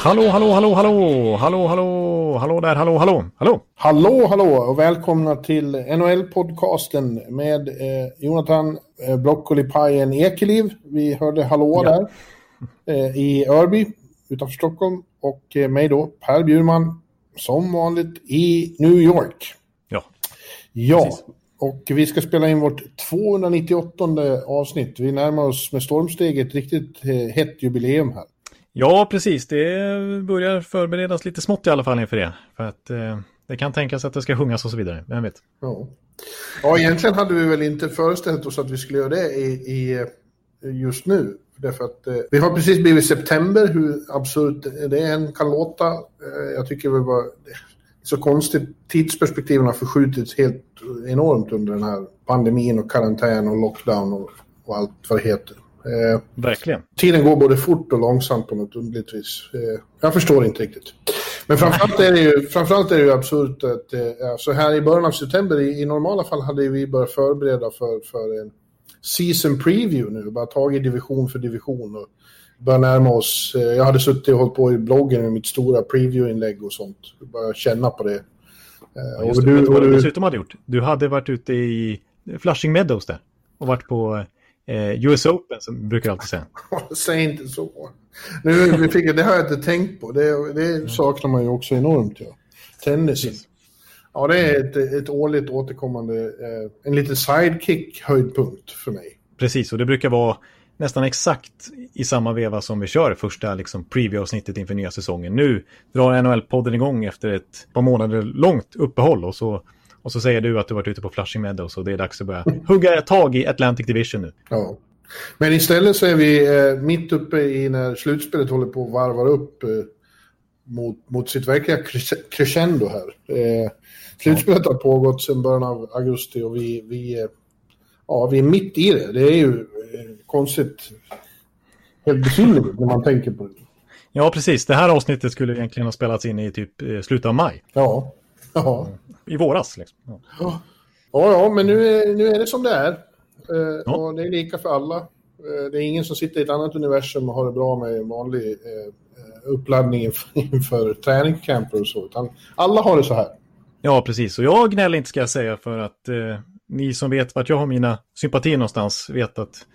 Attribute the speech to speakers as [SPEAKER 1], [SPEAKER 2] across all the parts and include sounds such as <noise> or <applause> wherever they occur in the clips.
[SPEAKER 1] Hallå, hallå, hallå, hallå, hallå, hallå, hallå där, hallå, hallå, hallå.
[SPEAKER 2] Hallå, hallå och välkomna till NHL-podcasten med eh, Jonathan eh, Broccolipajen Ekeliv. Vi hörde hallå
[SPEAKER 1] Ja.
[SPEAKER 2] där eh, i Örby utanför Stockholm och eh, mig då, Per Bjurman, som vanligt i New York.
[SPEAKER 1] Ja,
[SPEAKER 2] Ja,
[SPEAKER 1] Precis.
[SPEAKER 2] Och vi ska spela in vårt 298 avsnitt. Vi närmar oss med stormsteg ett riktigt eh, hett jubileum här.
[SPEAKER 1] ja precis. Det börjar förberedas lite smått i alla fall inför det. För att eh, det kan tänkas att det ska sjungas och så vidare. Vem vet?
[SPEAKER 2] Ja. ja, egentligen hade vi väl inte föreställt oss att vi skulle göra det i, i eh, just nu. Därför att eh, vi har precis blivit september, hur absurt det än kan låta. Eh, jag tycker det var så konstigt. Tidsperspektiven har förskjutits helt enormt under den här pandemin och karantän och lockdown och, och allt vad det heter. Eh,
[SPEAKER 1] Verkligen.
[SPEAKER 2] tiden går både fort och långsamt på något underligt vis. Eh, jag förstår inte riktigt. Men framförallt är det ju, framförallt är det ju absurt att eh, ja, så här i början av september, i, i normala fall hade vi börjat förbereda för, för en season preview nu, bara tagit division för division och börjat närma oss. Eh, jag hade suttit och hållit på i bloggen med mitt stora preview-inlägg och sånt. Bara känna på det. Eh,
[SPEAKER 1] Just
[SPEAKER 2] och du, och
[SPEAKER 1] du
[SPEAKER 2] du,
[SPEAKER 1] dessutom hade gjort? Du hade varit ute i Flushing Meadows där. Och varit på eh, US Open som brukar alltid säga. <laughs>
[SPEAKER 2] Säg inte så. Nu, vi fick, det har jag inte tänkt på. Det, det saknar man ju också enormt. Ja. Tennisen.
[SPEAKER 1] Precis.
[SPEAKER 2] Ja, det är ett, ett årligt återkommande, eh, en liten sidekick-höjdpunkt för mig.
[SPEAKER 1] Precis, och det brukar vara nästan exakt i samma veva som vi kör första liksom, preview-avsnittet inför nya säsongen. Nu drar NHL-podden igång efter ett par månader långt uppehåll och så, och så säger du att du varit ute på Flushing Meadows och det är dags att börja hugga tag i Atlantic Division nu.
[SPEAKER 2] Ja. Men istället så är vi eh, mitt uppe i när slutspelet håller på att varva upp eh, mot, mot sitt verkliga crescendo här. Eh, slutspelet har pågått sedan början av augusti och vi, vi, eh, ja, vi är mitt i det. Det är ju eh, konstigt, helt besynnerligt när man tänker på det.
[SPEAKER 1] Ja, precis. Det här avsnittet skulle egentligen ha spelats in i typ eh, slutet av maj.
[SPEAKER 2] Ja, ja.
[SPEAKER 1] I våras. Liksom. Ja.
[SPEAKER 2] Ja, ja, men nu är, nu är det som det är. Eh,
[SPEAKER 1] Ja.
[SPEAKER 2] Och det är lika för alla. Eh, det är ingen som sitter i ett annat universum och har det bra med vanlig eh, uppladdning <laughs> inför, träningscamper och så. Utan alla har det så här.
[SPEAKER 1] Ja, precis. Och jag gnäller inte ska jag säga för att eh, ni som vet vart jag har mina sympatier någonstans vet att,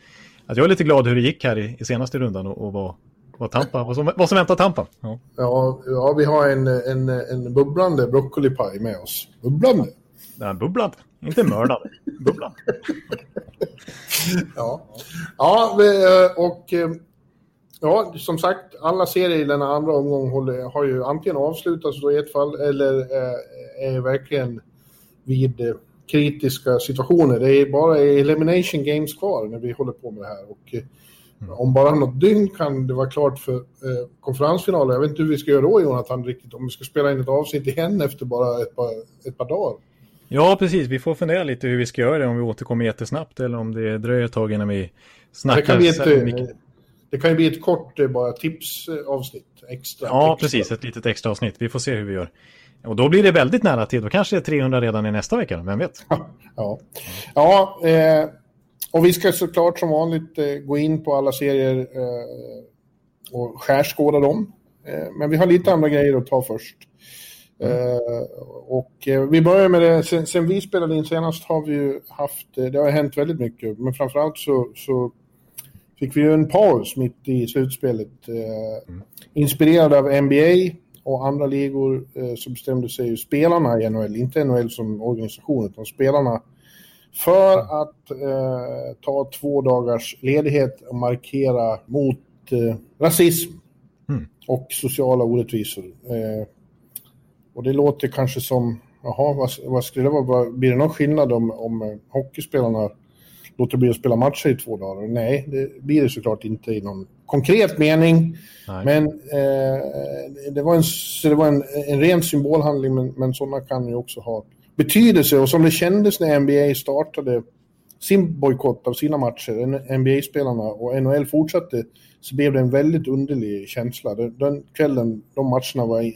[SPEAKER 1] att jag är lite glad hur det gick här i, i senaste rundan och, och vad, vad, Tampa, vad, som, vad som väntar Tampa. Ja.
[SPEAKER 2] Ja, ja vi har en, en, en bubblande broccolipaj med oss. Bubblande?
[SPEAKER 1] Nej, bubblad. Inte mördad. <laughs> Bubblad.
[SPEAKER 2] Ja. Ja, eh, och eh, ja, som sagt, alla serier i den andra omgången har ju antingen avslutats då i ett fall eller eh, är verkligen vid kritiska situationer. Det är bara elimination games kvar när vi håller på med det här. Och, eh, Om bara något dygn kan det vara klart för eh, konferensfinalen. Jag vet inte hur vi ska göra då, Jonathan, riktigt. Om vi ska spela in ett avsnitt igen efter bara ett par, ett par dagar.
[SPEAKER 1] Ja, precis. Vi får fundera lite hur vi ska göra det. Om vi återkommer jättesnabbt eller om det dröjer ett tag innan vi snackar.
[SPEAKER 2] Det kan, bli ett,
[SPEAKER 1] mycket.
[SPEAKER 2] eh, det kan ju bli ett kort eh, bara tipsavsnitt extra.
[SPEAKER 1] Ja,
[SPEAKER 2] extra.
[SPEAKER 1] precis. Ett litet extra avsnitt. Vi får se hur vi gör. Och då blir det väldigt nära till. Då kanske det är 300 redan i nästa vecka. Vem vet?
[SPEAKER 2] Ja, ja eh, och vi ska såklart som vanligt eh, gå in på alla serier eh, och skärskåda dem. Eh, men vi har lite andra grejer att ta först. Eh, och eh, vi börjar med det, sen, sen vi spelade in senast har vi ju haft, det har hänt väldigt mycket, men framförallt så, så fick vi ju en paus mitt i slutspelet. Eh, Inspirerad av NBA och andra ligor eh, så bestämde sig spelarna i NHL, inte NHL som organisation, utan spelarna för att eh, ta två dagars ledighet och markera mot eh, rasism
[SPEAKER 1] Mm.
[SPEAKER 2] och sociala orättvisor. Eh, och det låter kanske som, jaha, vad, vad skulle det vara? Blir det någon skillnad om, om eh, hockeyspelarna låter bli att spela matcher i två dagar. Nej, det blir det såklart inte i någon konkret mening. Nej. Men eh, det var, en, det var en, en ren symbolhandling, men, men sådana kan ju också ha betydelse. Och som det kändes när NBA startade sin bojkott av sina matcher, NBA-spelarna och NHL fortsatte, så blev det en väldigt underlig känsla. Den, den kvällen, de matcherna var...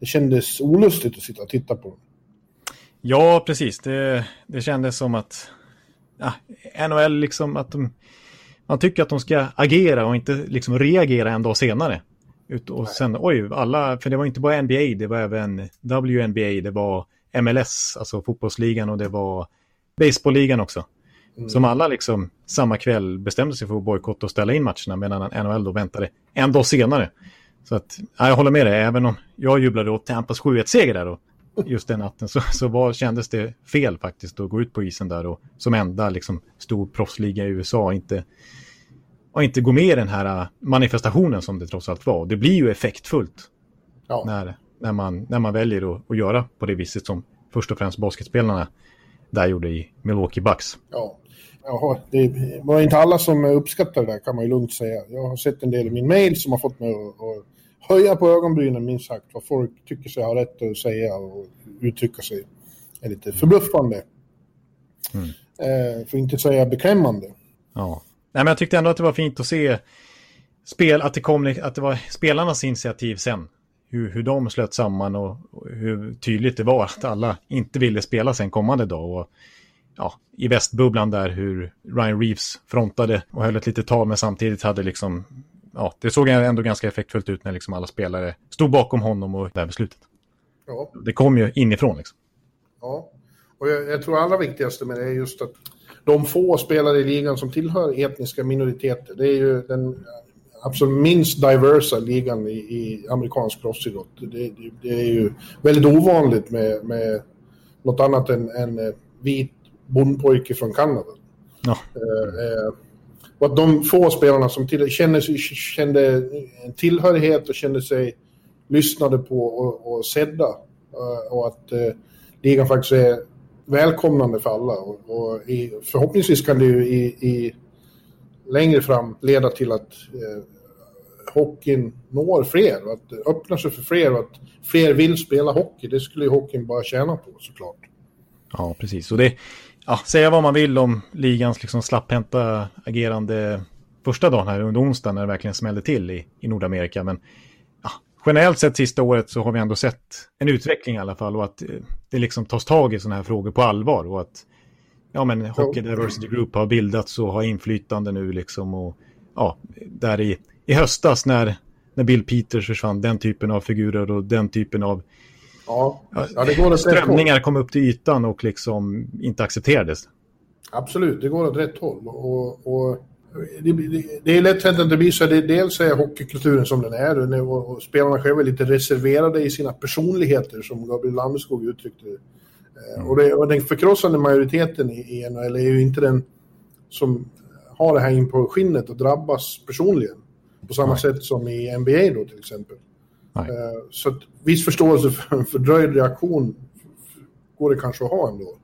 [SPEAKER 2] Det kändes olustigt att sitta och titta på dem.
[SPEAKER 1] Ja, precis. Det, det kändes som att ja, NHL liksom att de, man tycker att de ska agera och inte liksom reagera en dag senare. Ut och sen, oj, alla, för det var inte bara NBA, det var även WNBA, det var MLS, alltså fotbollsligan och det var baseballligan också. Mm. Som alla liksom samma kväll bestämde sig för att bojkotta och ställa in matcherna medan NHL då väntade en dag senare. Så att, ja, jag håller med dig, även om jag jublade åt Tampas 7-1-seger där då, just den natten så, så var, kändes det fel faktiskt att gå ut på isen där och som enda liksom, stor proffsliga i USA inte, och inte gå med i den här manifestationen som det trots allt var. Det blir ju effektfullt ja. när, när, man, när man väljer att, att göra på det viset som först och främst basketspelarna där gjorde i Milwaukee Bucks.
[SPEAKER 2] Ja. Jaha, det var inte alla som uppskattade det där kan man ju lugnt säga. Jag har sett en del i min mail som har fått mig att, att höja på ögonbrynen minst sagt vad folk tycker sig ha rätt att säga och uttrycka sig är lite förbluffande. Mm. Eh, för att inte säga beklämmande.
[SPEAKER 1] Ja. Nej, men jag tyckte ändå att det var fint att se spel, att det, kom, att det var spelarnas initiativ sen. Hur, hur de slöt samman och, och hur tydligt det var att alla inte ville spela sen kommande dag. Och, ja, I västbubblan där hur Ryan Reeves frontade och höll ett litet tal men samtidigt hade liksom ja, det såg ändå ganska effektfullt ut när liksom alla spelare stod bakom honom och det här beslutet. Ja. Det kom ju inifrån liksom.
[SPEAKER 2] Ja, och jag, jag tror allra viktigaste med det är just att de få spelare i ligan som tillhör etniska minoriteter, det är ju den absolut minst diversa ligan i, i amerikansk proffsidrott. Det, det, det, är ju väldigt ovanligt med, med något annat än en vit bondpojke från Kanada. Ja. Eh, eh, och att de få spelarna som till, kände, kände en tillhörighet och kände sig lyssnade på och, och sedda. Eh, och att eh, ligan faktiskt är välkomnande för alla. Och, och i, förhoppningsvis kan det ju i, i, längre fram leda till att eh, hockeyn når fler och att det öppnar sig för fler och att fler vill spela hockey. Det skulle ju hockeyn bara tjäna på såklart.
[SPEAKER 1] Ja, precis. Och det, ja, säga vad man vill om ligans liksom slapphänta agerande första dagen här under onsdagen när det verkligen smällde till i, i Nordamerika. Men ja, generellt sett sista året så har vi ändå sett en utveckling i alla fall och att eh, det liksom tas tag i sådana här frågor på allvar och att ja, men Hockey Diversity Group har bildats och har inflytande nu liksom och ja, där i, i höstas när, när Bill Peters försvann, den typen av figurer och den typen av Ja, ja det går åt Strömningar kom upp till ytan och liksom inte accepterades.
[SPEAKER 2] Absolut, det går åt rätt håll. Och, och det, det, det, är lätt hänt att det blir så. Det, dels är hockeykulturen som den är och, och spelarna själva är lite reserverade i sina personligheter som Gabriel Landeskog uttryckte det. Mm. Och, det, och den förkrossande majoriteten i, i NHL är ju inte den som har det här in på skinnet och drabbas personligen. På samma Nej. sätt som i NBA då till exempel. Nej. Eh, så att viss förståelse för <laughs> en fördröjd reaktion går det kanske att ha ändå.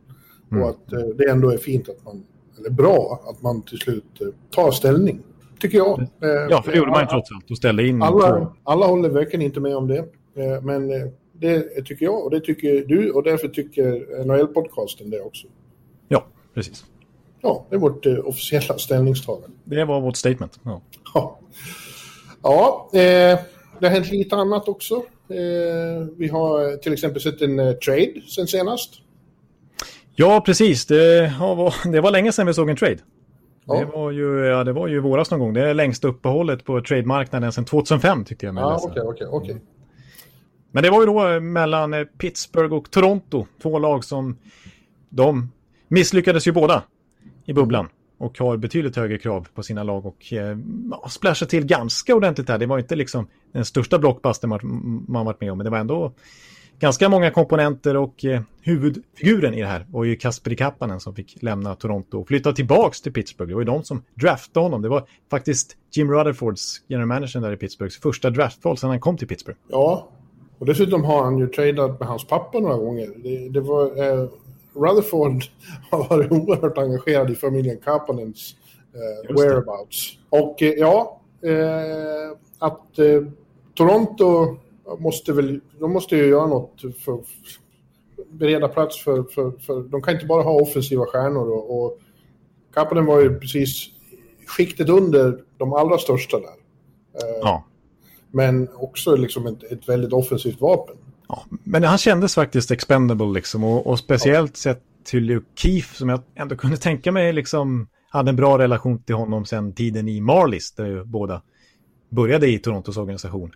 [SPEAKER 2] Mm. Och att eh, det ändå är fint att man, eller bra, att man till slut eh, tar ställning. Tycker jag.
[SPEAKER 1] Ja, för det gjorde man ju trots allt och ställde in.
[SPEAKER 2] Alla, alla håller verkligen inte med om det. Men det tycker jag och det tycker du och därför tycker NHL-podcasten det också.
[SPEAKER 1] Ja, precis.
[SPEAKER 2] Ja, det är vårt officiella ställningstagande.
[SPEAKER 1] Det var vårt statement. Ja.
[SPEAKER 2] Ja, ja eh, det har hänt lite annat också. Eh, vi har till exempel sett en eh, trade sen senast.
[SPEAKER 1] Ja, precis. Det, var, <laughs> det var länge sedan vi såg en trade. Ja. Det, var ju, ja, det var ju våras någon gång. Det är längsta uppehållet på trademarknaden sedan 2005 tyckte jag.
[SPEAKER 2] Ja, okej, okej, okej.
[SPEAKER 1] Men det var ju då eh, mellan Pittsburgh och Toronto. Två lag som de misslyckades ju båda i bubblan och har betydligt högre krav på sina lag och eh, splashar till ganska ordentligt här. Det var inte liksom den största blockbuster man, man varit med om, men det var ändå ganska många komponenter och eh, huvudfiguren i det här var ju Kasperi Kappanen som fick lämna Toronto och flytta tillbaks till Pittsburgh. Det var ju de som draftade honom. Det var faktiskt Jim Rutherfords, general manager där i Pittsburghs första draftval sedan han kom till Pittsburgh.
[SPEAKER 2] Ja, och dessutom har han ju tradat med hans pappa några gånger. Det, det var, eh, Rutherford har varit oerhört engagerad i familjen Kapanens eh, whereabouts. Och eh, ja, eh, att eh, Toronto måste väl, de måste ju göra något för bereda plats för, för, för de kan inte bara ha offensiva stjärnor och, och Kapanen var ju precis skiktet under de allra största där. Eh,
[SPEAKER 1] Ja.
[SPEAKER 2] Men också liksom ett, ett väldigt offensivt vapen.
[SPEAKER 1] Ja, men han kändes faktiskt expendable liksom och, och speciellt sett till Luke Keefe som jag ändå kunde tänka mig liksom hade en bra relation till honom sen tiden i Marlies där ju båda började i Torontos organisation.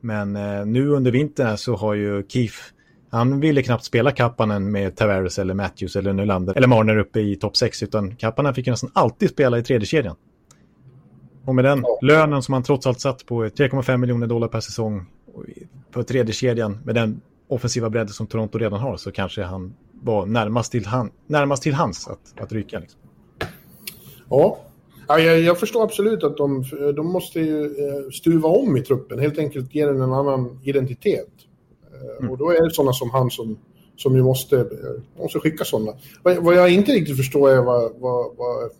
[SPEAKER 1] Men eh, nu under vintern så har ju Keefe, han ville knappt spela Kappanen med Tavares eller Matthews eller Nylander eller Marner uppe i topp 6 utan Kappanen fick ju nästan alltid spela i tredje kedjan. Och med den
[SPEAKER 2] Ja.
[SPEAKER 1] lönen som han trots allt satt på 3,5 miljoner dollar per säsong på tredje kedjan med den offensiva bredden som Toronto redan har så kanske han var närmast till, han, närmast till hans att, att ryka. Liksom.
[SPEAKER 2] Ja, ja jag, jag förstår absolut att de, de måste ju eh, stuva om i truppen, helt enkelt ge den en annan identitet. Eh, Och då är det sådana som han som, som ju måste, eh, måste skicka sådana. Vad, vad jag inte riktigt förstår är vad, vad, vad,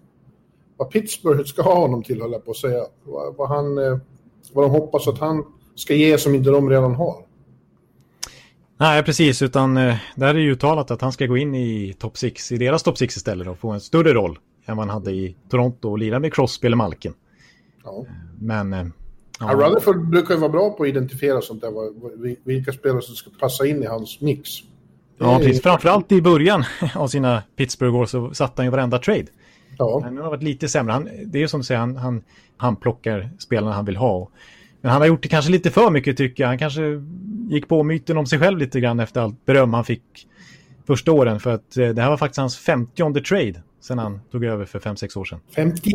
[SPEAKER 2] vad Pittsburgh ska ha honom till, höll jag på att säga. Vad, vad, han, vad de hoppas att han ska ge som inte de redan har.
[SPEAKER 1] Nej, precis, utan eh, där är ju uttalat att han ska gå in i top 6, i deras top 6 istället och få en större roll än vad han hade i Toronto och lira med Crosby eller Malkin.
[SPEAKER 2] Ja.
[SPEAKER 1] Men... Eh,
[SPEAKER 2] Ja. Rutherford brukar ju vara bra på att identifiera sånt där, vilka spelare som ska passa in i hans mix. Det
[SPEAKER 1] Ja,
[SPEAKER 2] är-
[SPEAKER 1] precis. Framförallt i början <laughs> av sina Pittsburgh-år så satte han ju varenda trade.
[SPEAKER 2] Ja.
[SPEAKER 1] Men nu har varit lite sämre. Han, det är som du säger, han, han, han plockar spelarna han vill ha. Men han har gjort det kanske lite för mycket tycker jag. Han kanske gick på myten om sig själv lite grann efter allt beröm han fick första åren. För att eh, det här var faktiskt hans 50 trade sen han tog över för 5-6 år sedan.
[SPEAKER 2] 50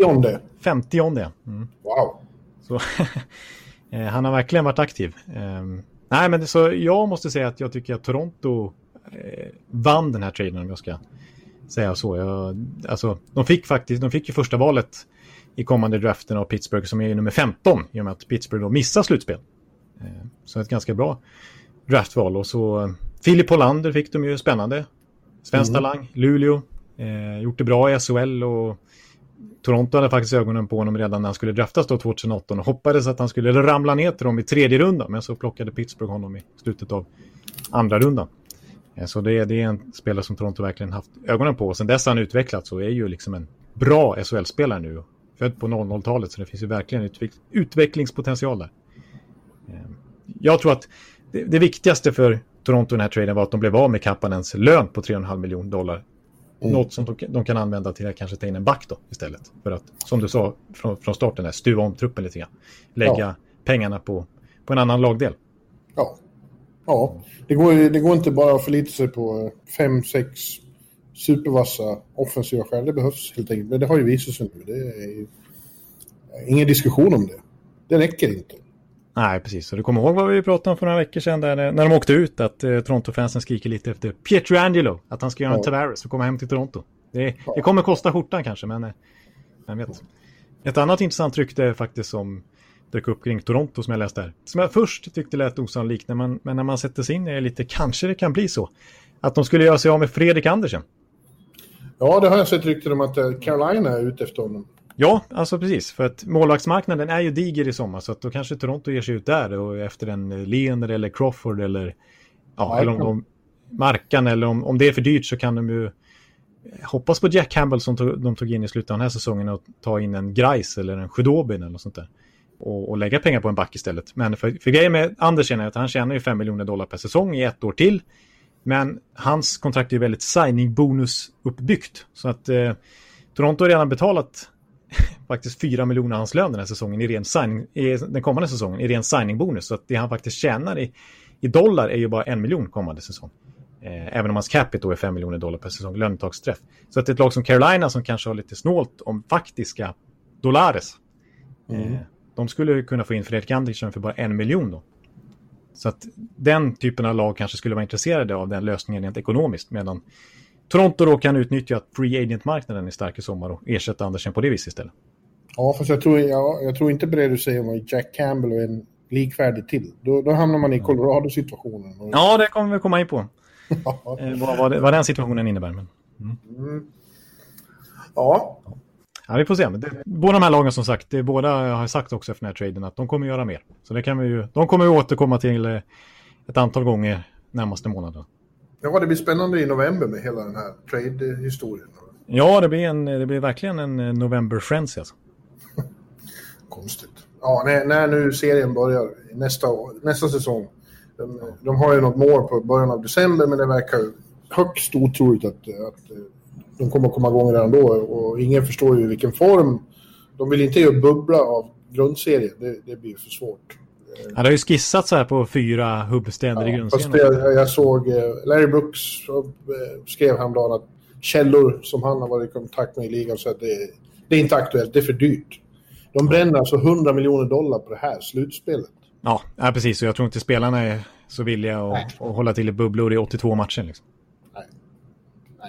[SPEAKER 1] 50 ja. Mm.
[SPEAKER 2] Wow.
[SPEAKER 1] Så <laughs> eh, han har verkligen varit aktiv. Ehm, nej, men så jag måste säga att jag tycker att Toronto eh, vann den här traden om jag ska säga så. Jag, alltså, de fick faktiskt, de fick ju första valet i kommande draften av Pittsburgh som är nummer 15 i och med att Pittsburgh då missar slutspel. Eh, så ett ganska bra draftval och så eh, Filip Hollander fick de ju spännande. Svensk
[SPEAKER 2] Mm.
[SPEAKER 1] talang, Luleå, eh, gjort det bra i SHL och Toronto hade faktiskt ögonen på honom redan när han skulle draftas då 2018 och hoppades att han skulle ramla ner till dem i tredje rundan. Men så plockade Pittsburgh honom i slutet av andra rundan. Eh, Så det, är- det är en spelare som Toronto verkligen haft ögonen på. Och sen dess har han utvecklats och är ju liksom en bra SHL-spelare nu. Född på 00-talet så det finns ju verkligen utveck utvecklingspotential där. Eh, Jag tror att det, det viktigaste för Toronto i den här traden var att de blev av med Kappanens lön på 3,5 miljoner dollar
[SPEAKER 2] Mm.
[SPEAKER 1] något som de, de kan använda till att kanske ta in en back då istället. För att, som du sa från, från starten, där, stuva om truppen lite grann. Lägga
[SPEAKER 2] Ja.
[SPEAKER 1] pengarna på, på en annan lagdel.
[SPEAKER 2] Ja. Ja, det går, det går inte bara att förlita sig på fem, sex supervassa offensiva skäl. Det behövs helt enkelt. Men det har ju visat sig nu. Det är ingen diskussion om det. Det räcker inte.
[SPEAKER 1] Nej, precis. Så du kommer ihåg vad vi pratade om för några veckor sedan där, när de åkte ut, att eh, Toronto-fansen skriker lite efter Pietrangelo, att han ska göra en
[SPEAKER 2] Ja.
[SPEAKER 1] Tavares och komma hem till Toronto. Det,
[SPEAKER 2] Ja.
[SPEAKER 1] det kommer kosta skjortan kanske, men eh, vem vet. Ett annat intressant rykte faktiskt som dök upp kring Toronto som jag läste här. Som jag först tyckte lät osannolikt, när man, men när man sätter sig in i det lite, kanske det kan bli så. Att de skulle göra sig av med Fredrik Andersen.
[SPEAKER 2] Ja, det har jag sett rykten om att eh, Carolina är ute efter honom.
[SPEAKER 1] Ja, alltså precis. För att målvaktsmarknaden är ju diger i sommar så att då kanske Toronto ger sig ut där och efter en eh, Leander eller Crawford eller ja,
[SPEAKER 2] Markan.
[SPEAKER 1] eller om de Markan eller om, om det är för dyrt så kan de ju eh, hoppas på Jack Campbell som tog, de tog in i slutet av den här säsongen och ta in en Grice eller en Sjudobin eller något sånt där. Och, och lägga pengar på en back istället. Men för, för grejen med Andersen är att han tjänar ju 5 miljoner dollar per säsong i ett år till. Men hans kontrakt är väldigt signing-bonus uppbyggt. Så att eh, Toronto har redan betalat <laughs> faktiskt 4 miljoner hans lön den här säsongen i ren signing, i den kommande säsongen i ren signing-bonus. Så att det han faktiskt tjänar i, i dollar är ju bara en miljon kommande säsong. Eh, även om hans capita då är 5 miljoner dollar per säsong, lönetagsträff. Så att ett lag som Carolina som kanske har lite snålt om faktiska dollares.
[SPEAKER 2] Mm.
[SPEAKER 1] Eh, de skulle kunna få in Fredrik Andersson för bara en miljon då. Så att den typen av lag kanske skulle vara intresserade av den lösningen rent ekonomiskt. Medan Toronto då kan utnyttja att free agent-marknaden är stark i sommar och ersätta Andersen på det viset istället.
[SPEAKER 2] Ja, fast jag tror, ja, jag tror inte på det du säger om Jack Campbell och en likvärdig till. Då, då hamnar man i Colorado-situationen.
[SPEAKER 1] Ja, det kommer vi komma in på. <laughs> eh, vad, vad, vad den situationen innebär. Men, mm. Mm.
[SPEAKER 2] Ja.
[SPEAKER 1] Ja, vi får se. Det, båda de här lagen som sagt, det, båda har sagt också efter den här traden att de kommer göra mer. Så det kan vi ju, de kommer ju återkomma till eh, ett antal gånger närmaste månaden.
[SPEAKER 2] Ja, det blir spännande i november med hela den här trade-historien.
[SPEAKER 1] Ja, det blir, en, det blir verkligen en eh, November Frenzy alltså. <laughs>
[SPEAKER 2] Konstigt. Ja, när, när, nu serien börjar nästa, nästa säsong. De, de, har ju något mål på början av december, men det verkar högst otroligt att, att de kommer att komma igång redan då. Och ingen förstår ju vilken form. De vill inte göra bubbla av grundserien. Det, det blir för svårt.
[SPEAKER 1] Det har ju skissat så här på fyra hubbstäder ja, i grundserien.
[SPEAKER 2] Jag, jag såg eh, Larry Brooks eh, skrev häromdagen att källor som han har varit i kontakt med i ligan så att det, det är inte aktuellt, det är för dyrt. De bränner alltså 100 miljoner dollar på det här slutspelet.
[SPEAKER 1] Ja, ja precis. Och jag tror inte spelarna är så villiga att, att hålla till i bubblor i 82 matcher. Liksom.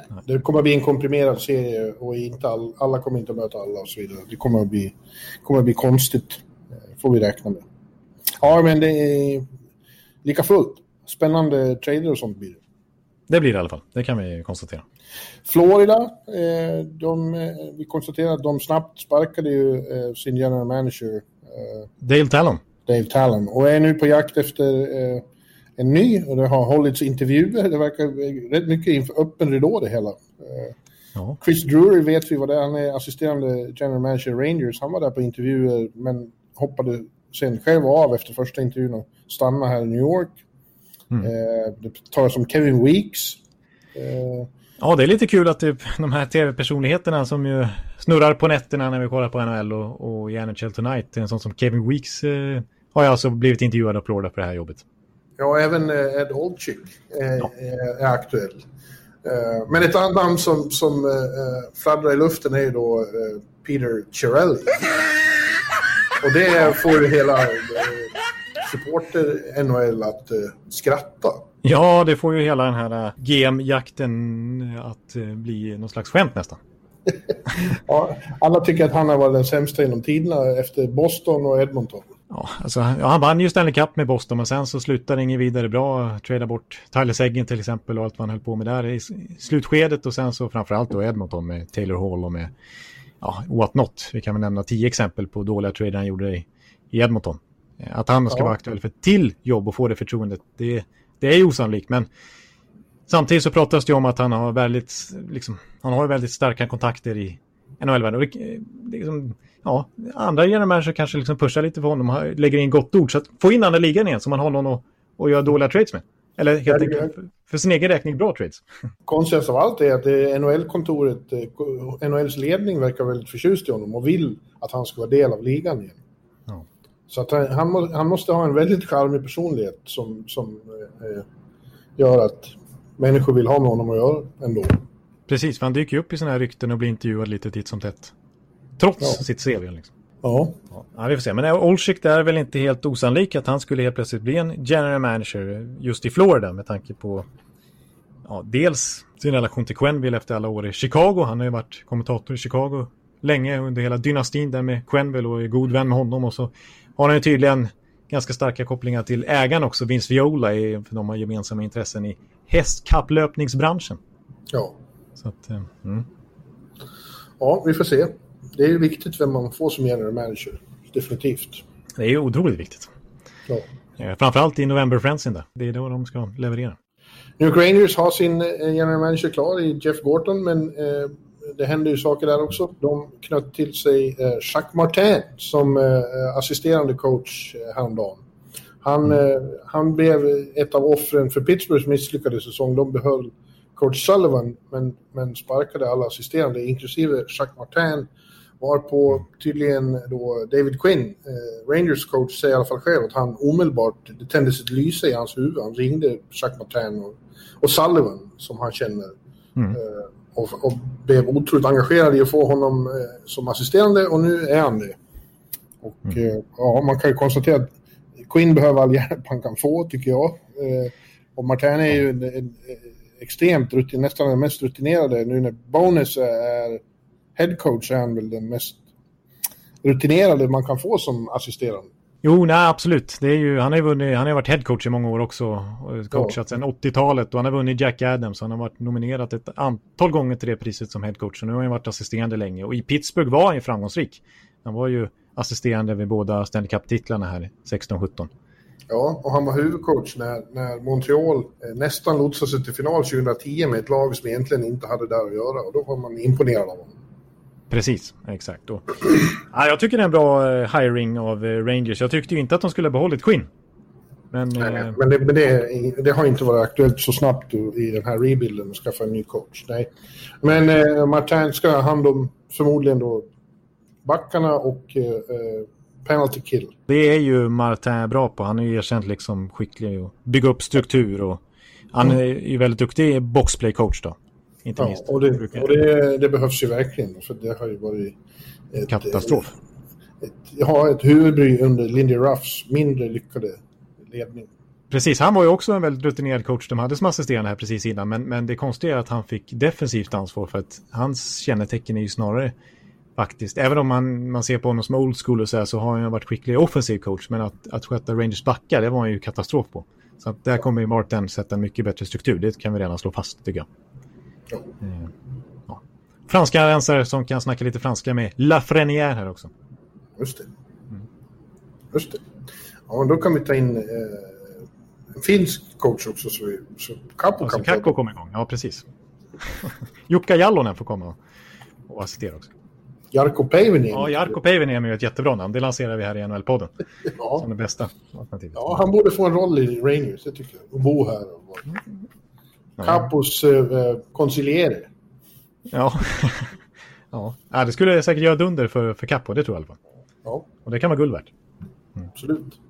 [SPEAKER 2] Nej. Det kommer att bli en komprimerad serie och inte all, alla kommer inte att möta alla och så vidare. Det kommer att bli, kommer att bli konstigt, eh, får vi räkna med. Ja, men det är lika fullt. Spännande trader och sånt blir det.
[SPEAKER 1] Det blir det i alla fall, det kan vi konstatera.
[SPEAKER 2] Florida, eh, de, eh, vi konstaterar att de snabbt sparkade ju sin general manager.
[SPEAKER 1] Dale Talon.
[SPEAKER 2] Dale Talon. Och är nu på jakt efter en ny och det har hållits intervjuer. Det verkar rätt mycket inför öppen ridå det hela. Ja. Chris Drury vet vi vad det är. Han är assisterande general manager Rangers. Han var där på intervjuer men hoppade sen själv av efter första intervjun och stannade här i New York. Mm. det talas om Kevin Weeks.
[SPEAKER 1] Ja, det är lite kul att typ, de här tv-personligheterna som ju snurrar på nätterna när vi kollar på NHL och, och i NHL Tonight, en sån som Kevin Weeks eh, har ju alltså blivit intervjuad av Florida på det här jobbet.
[SPEAKER 2] Ja, även eh, Ed Oldchick är, ja. är, är aktuell. Men ett annat namn som, som fladdrar i luften är ju då Peter Chiarelli. Och det får ju hela supporter-NHL att skratta.
[SPEAKER 1] Ja, det får ju hela den här GM-jakten att bli någon slags skämt nästan. <laughs>
[SPEAKER 2] ja, alla tycker att han har varit den sämsta inom tiderna efter Boston och Edmonton.
[SPEAKER 1] Ja, alltså, ja, han vann ju Stanley Cup med Boston men sen så slutade det inget vidare bra. Trada bort Tyler Seguin till exempel och allt vad han höll på med där i slutskedet och sen så framförallt då Edmonton med Taylor Hall och med ja, what not. Vi kan väl nämna tio exempel på dåliga trader han gjorde i, i Edmonton. Att han ska ja. vara aktuell för till jobb och få det förtroendet, det, det är osannolikt, men samtidigt så pratas det om att han har väldigt, liksom, han har väldigt starka kontakter i NHL-världen. Liksom, ja, andra generalmanager kanske liksom pushar lite för honom, lägger in gott ord. Så att få in andra ligan igen så man har någon att, att göra dåliga trades med. Eller helt enkelt för, för sin egen räkning bra trades.
[SPEAKER 2] Konstigast av allt är att NHL-kontoret, eh, NHLs ledning verkar väldigt förtjust i honom och vill att han ska vara del av ligan igen. Så att han, han måste ha en väldigt charmig personlighet som, som eh, gör att människor vill ha med honom att göra ändå.
[SPEAKER 1] Precis, för han dyker ju upp i sådana här rykten och blir intervjuad lite titt som tätt. Trots ja. sitt CV. Liksom.
[SPEAKER 2] Ja.
[SPEAKER 1] ja. Vi får se, men Olschick är väl inte helt osannolik att han skulle helt plötsligt bli en general manager just i Florida med tanke på ja, dels sin relation till Quenville efter alla år i Chicago. Han har ju varit kommentator i Chicago länge under hela dynastin där med Quenville och är god vän med honom och så har han ju tydligen ganska starka kopplingar till ägaren också, Vince Viola, för de har gemensamma intressen i hästkapplöpningsbranschen.
[SPEAKER 2] Ja.
[SPEAKER 1] Så att, eh, mm.
[SPEAKER 2] Ja, vi får se. Det är viktigt vem man får som general manager, definitivt.
[SPEAKER 1] Det är otroligt viktigt.
[SPEAKER 2] Ja.
[SPEAKER 1] Eh, framförallt i November Friendsen där. Det är då de ska leverera.
[SPEAKER 2] New Rangers har sin eh, general manager klar i Jeff Gorton, men eh, det händer ju saker där också. De knöt till sig eh, Jacques Martin som eh, assisterande coach eh, häromdagen. Han, mm. han blev ett av offren för Pittsburghs misslyckade säsong. De behöll coach Sullivan men, men sparkade alla assisterande, inklusive Jacques Martin. Var på tydligen då David Quinn, eh, Rangers coach, säger i alla fall själv att han omedelbart, det tändes ett lyse i hans huvud. Han ringde Jacques Martin och, och Sullivan som han känner. Mm. Eh, och, och blev otroligt engagerad i att få honom eh, som assisterande och nu är han det. Och mm. eh, ja, man kan ju konstatera att Quinn behöver all hjälp han kan få, tycker jag. Eh, och Martin är ju en, en, en, extremt rutin, nästan den mest rutinerade. Nu när Bonus är headcoach är han väl den mest rutinerade man kan få som assisterande.
[SPEAKER 1] Jo, nej absolut. Det är ju, han har ju vunnit, han har varit headcoach i många år också. Coachat sedan 80-talet och han har vunnit Jack Adams. Han har varit nominerad ett antal gånger till det priset som headcoach. Och nu har han varit assisterande länge. Och i Pittsburgh var han ju framgångsrik. Han var ju assisterande vid båda Stanley Cup-titlarna här 16-17.
[SPEAKER 2] Ja, och han var huvudcoach när, när Montreal eh, nästan lotsade sig till final 2010 med ett lag som egentligen inte hade där att göra. Och då var man imponerad av honom.
[SPEAKER 1] Precis, exakt. Och, <clears throat> ja, jag tycker det är en bra uh, hiring av uh, Rangers. Jag tyckte ju inte att de skulle ha behållit Quinn.
[SPEAKER 2] Men, nej. men, det, men det, det, har inte varit aktuellt så snabbt i den här rebuilden att skaffa en ny coach. Nej. Men eh, Martin ska ha hand om förmodligen då backarna och eh, penalty kill.
[SPEAKER 1] Det är ju Martin bra på. Han är ju erkänt liksom skicklig att bygga upp struktur och han är ju väldigt duktig boxplay coach då. Inte
[SPEAKER 2] ja, minst. Och, det, och det, det, behövs ju verkligen för det har ju varit
[SPEAKER 1] ett, katastrof.
[SPEAKER 2] Ett, ja, ett huvudbry under Lindy Ruffs mindre lyckade ledning.
[SPEAKER 1] Precis, han var ju också en väldigt rutinerad coach de hade som assisterande här precis innan. Men, men det konstiga är att han fick defensivt ansvar för att hans kännetecken är ju snarare faktiskt. Även om man, man ser på honom som old school och så här, så har han varit skicklig offensiv coach. Men att, att sköta Rangers backar, det var han ju katastrof på. Så att där kommer Martin sätta en mycket bättre struktur. Det kan vi redan slå fast tycker jag. Ja. Eh, ja. Franska rensare som kan snacka lite franska med Lafrenière här också.
[SPEAKER 2] Just det. Mm. Just det. Ja, då kan vi ta in eh, en finsk coach också. Så, vi, så
[SPEAKER 1] Kakko
[SPEAKER 2] kan
[SPEAKER 1] Kakko kommer igång, ja precis. <laughs> Jukka Jallonen får komma och assistera också.
[SPEAKER 2] Jarkko Päiväniemi.
[SPEAKER 1] Ja, Jarkko Päiväniemi är ett jättebra namn. Det lanserar vi här i NHL-podden. ja. Som det bästa
[SPEAKER 2] alternativet. Ja, han borde få en roll i Rangers, det tycker jag. Och bo här. Och Capos eh, conciliere.
[SPEAKER 1] Ja. <laughs> ja. ja, det skulle säkert göra dunder för, för Capo, det tror jag i alla fall. Ja. Och det kan vara guld värt.
[SPEAKER 2] Mm. Absolut.